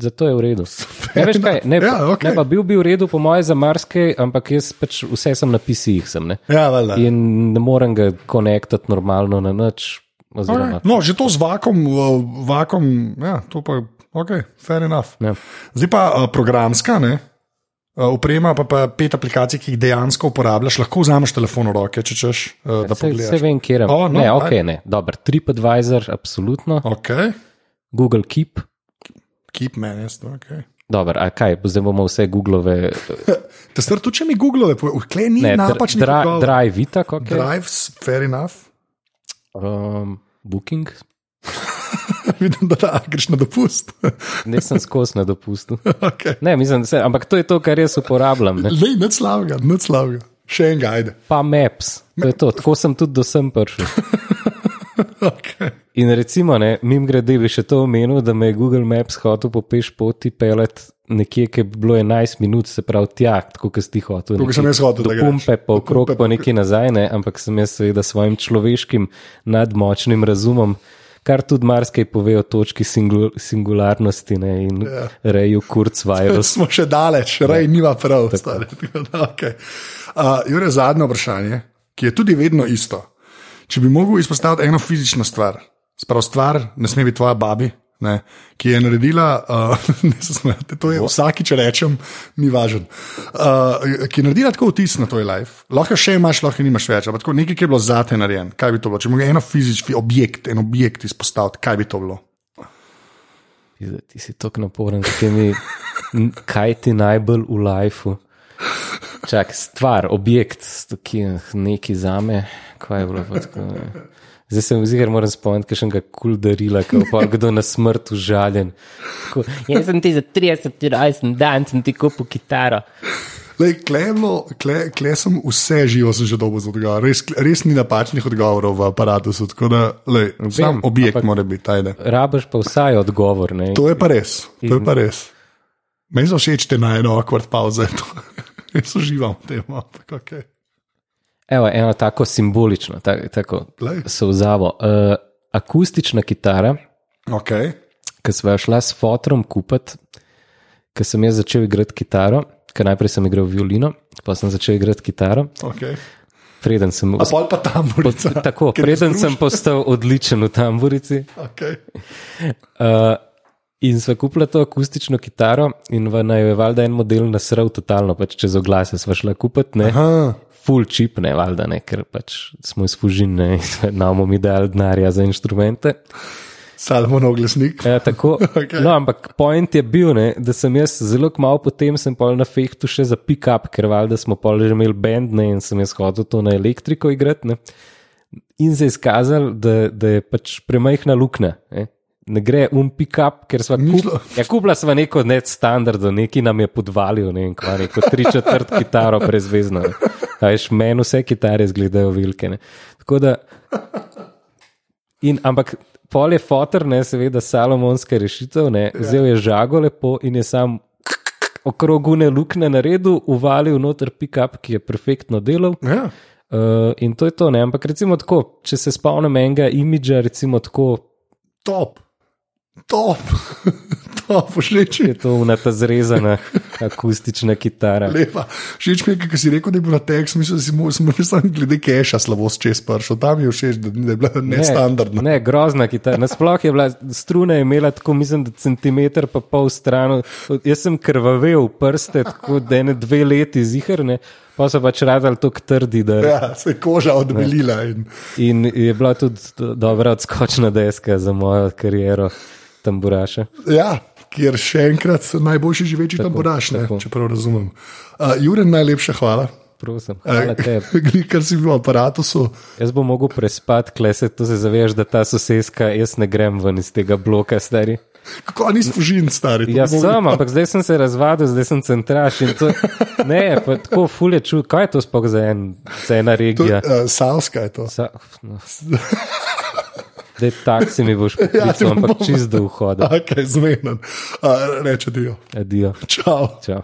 Zato je v redu. Ne, veš kaj, ne, Ja, okej. ne pa bil bi v redu, po moje, za marsikaj, ampak jaz pač vse sem na PC-jih. Ja, valjda. In ne morem ga konektati normalno na nič. Oziroma, Okay. No, že to z vakom, vakom ja, to pa je ok, fair enough. ja. Zdaj pa uh, programska, ne? Uh, oprema pa, pa pet aplikacij, ki jih dejansko uporabljaš, lahko vzameš telefon v roke, če češ. Uh, da Se, se vem, kje je. O, no, ne, ok, ajde. ne. Dober, TripAdvisor, absolutno. Ok, Google Keep. Keep managed, ok. Dobar, a kaj, zdaj bomo vse Googlove, Te stvar, tudi če mi Google, vkle ni ne, napačnih dra, odgovorov. Drive, itak, ok. Drives, fair enough. Um, booking, Vidim, da da, greš na dopust. nisem skozi na dopustu. okay. Ne, mislim, se, ampak to je to, kar jaz uporabljam. Ne. Lej, nič slavega, nič slavega. Še en guide. Pa Maps, to je to, tako sem tudi do sem prišel. Okay. In recimo, ne, mim grede bi še to omenil, da me je Google Maps hotel po peš poti pelet nekje, ki bi bilo 11 minut, se pravi tja, tako kot si hotel. Tako sem jaz hotel, Do pumpe, pa okrog, pa nekje nazaj, ne, ampak sem jaz seveda svojim človeškim nadmočnim razumom, kar tudi marsikaj pove o točki singul singularnosti ne, in Ja. reju Kurzweil. Smo še daleč, rej nima prav. stari, da, Okay. Uh, Jure, zadnje vprašanje, ki je tudi vedno isto. Če bi mogel izpostaviti eno fizično stvar, sprav stvar, ne sme biti tvoja babi, ne, ki je naredila, uh, ne se smejte, to je vsakič rečem, ni važen, uh, ki je naredila tako vtis na tvoj life. Lahko še imaš, lahko nimaš več, ampak nekaj, ki je bilo zate narejen. Kaj bi to bilo? Če bi eno fizični objekt, en objekt izpostaviti, kaj bi to bilo? Ti si tako naporen, temi, n- kaj ti najbolj v lifeu. Čak, stvar, objekt, ki je neki za me, kaj je bilo. Tako. Zdaj se mi zdi, ker moram spomniti, kaj še enega kul darila, ki pa kdo na smrt užaljen. Tako, Jaz sem ti za 30 rojsten dan, sem ti kupil kitaro. Lej, klejmo, kle, kle sem vse živo, sem že dolgo za odgovor. Res, res ni napačnih odgovorov v aparatu, tako da lej, sam objekt ampak- mora biti, ajde. Rabaš pa vsaj odgovor. Ne? To je pa res, to je pa res. Meni so všeč te na eno akvart pauze. Jaz uživam v tem. ampak okej. Evo, eno tako simbolično, ta, tako Glej. sovzavo. Uh, akustična kitara, Okej. ki smo jo šla s fotom kupiti, ker sem jaz začel igrati kitaro, ker najprej sem igral violino, pa sem začel igrati kitaro, okej. preden sem. Pol pa tam borica. Tako, preden sem postal odličen v tamburici. Okay. Uh, in sva kupila to akustično kitaro, in v naj je valjda en model nasral totalno, pač čez oglase sva šla kupiti, ne, Aha, full chip, ne, valjda ne, ker pač smo iz Fužine in nam mi dali denarja za inštrumente. Salmon oglasnik. Ja, tako, Okej. no, ampak point je bil, ne, da sem jaz zelo malo potem sem pol na fehtu še za pick-up, ker valjda smo pol že imeli bend ne, in sem jaz hodil to na elektriko igrati. Ne. In se je izkazalo, da, da je pač premajhna luknja. Ne. Ne gre um pick-up, ker smo kup, ja, kupila sva neko net standardno, neki nam je podvalil, ne vem, kva, neko tri četrt kitaro brezvezno. Veš, meni vse kitare izgledajo velike. Ne. Tako da In, ampak pol je fotor, ne, seveda, salomonska rešitev, ne, vzel je žago lepo in je sam okrogune luknje naredil, uvalil noter pick-up, ki je perfektno delal. Ja. Uh, in to je to, ne. ampak recimo tako, če se spomnim enega imidža, recimo tako, Top, top, top, všeč mi je to unata zrezana akustična kitara. Lepa. Všeč mi je, ker si rekel, da je bila tekst, mislim, da si mu samo glede keša slabost čez pršel. Tam je všeč, da da je bila nestandardna. Ne, grozna kitara. Nasploh je bila struna je imela tako, mislim, da centimeter pa pol stran. Jaz sem krvavel prste, tako da ene dve leti zihrne, pa so pač radili tako trdi. Da, Ja, se je koža odbelila. In, in je bila tudi do- dobra odskočna deska za mojo kariero tamburaša. ja, kjer še enkrat najboljši živeči tam bodaš, ne, tako. če prav razumem. Uh, Juren, najlepša hvala. Prosim, hvala tebi. Glej, Ker si bil v aparatusu. Jaz bom mogel prespati, kle se to se zavedaš, da ta sosedska, jaz ne grem ven iz tega bloka, stari. Kako nisi fužin, stari? to bo- sem, ampak zdaj sem se razvadil, zdaj sem centraš. To, ne, pa tako fulje čuj, kaj je to sploh za, en, za ena To, regija? uh, Savska je to. Sa, no. Dej taksi mi boš Ja, poklical, bom ampak bom. čist do vhoda. Okay, Zmeden. Uh, reče dio. Adijo. Čau. Čau.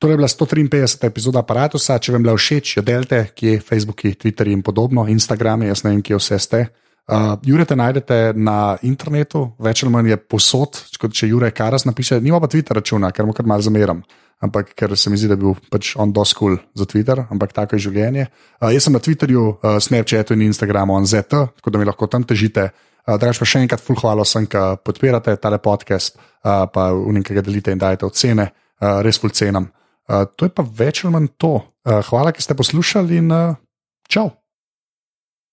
To je bila 153. epizoda aparata. Če vam je bila všeč, jo delite, kje je Facebook, Twitter in podobno, Instagram, jaz ne vem, kje vse ste. Uh, Jure te najdete na internetu, več ali manj je posod, kot če Jure Karas napiše, nima pa Twitter računa, ker mu kar mal zameram. Ampak ker se mi zdi, da je bil pač on doskul cool za Twitter, ampak tako je življenje. Uh, jaz sem na Twitterju, uh, Snapchatu in Instagramu on ZT, tako da mi lahko tam težite. Uh, Drugač pa še enkrat, full hvala vsem, ki podpirate tale podcast, uh, pa v nekaj delite in dajete ocene, uh, res full cenam. Uh, to je pa več ali manj to. Uh, hvala, ki ste poslušali in uh, čau.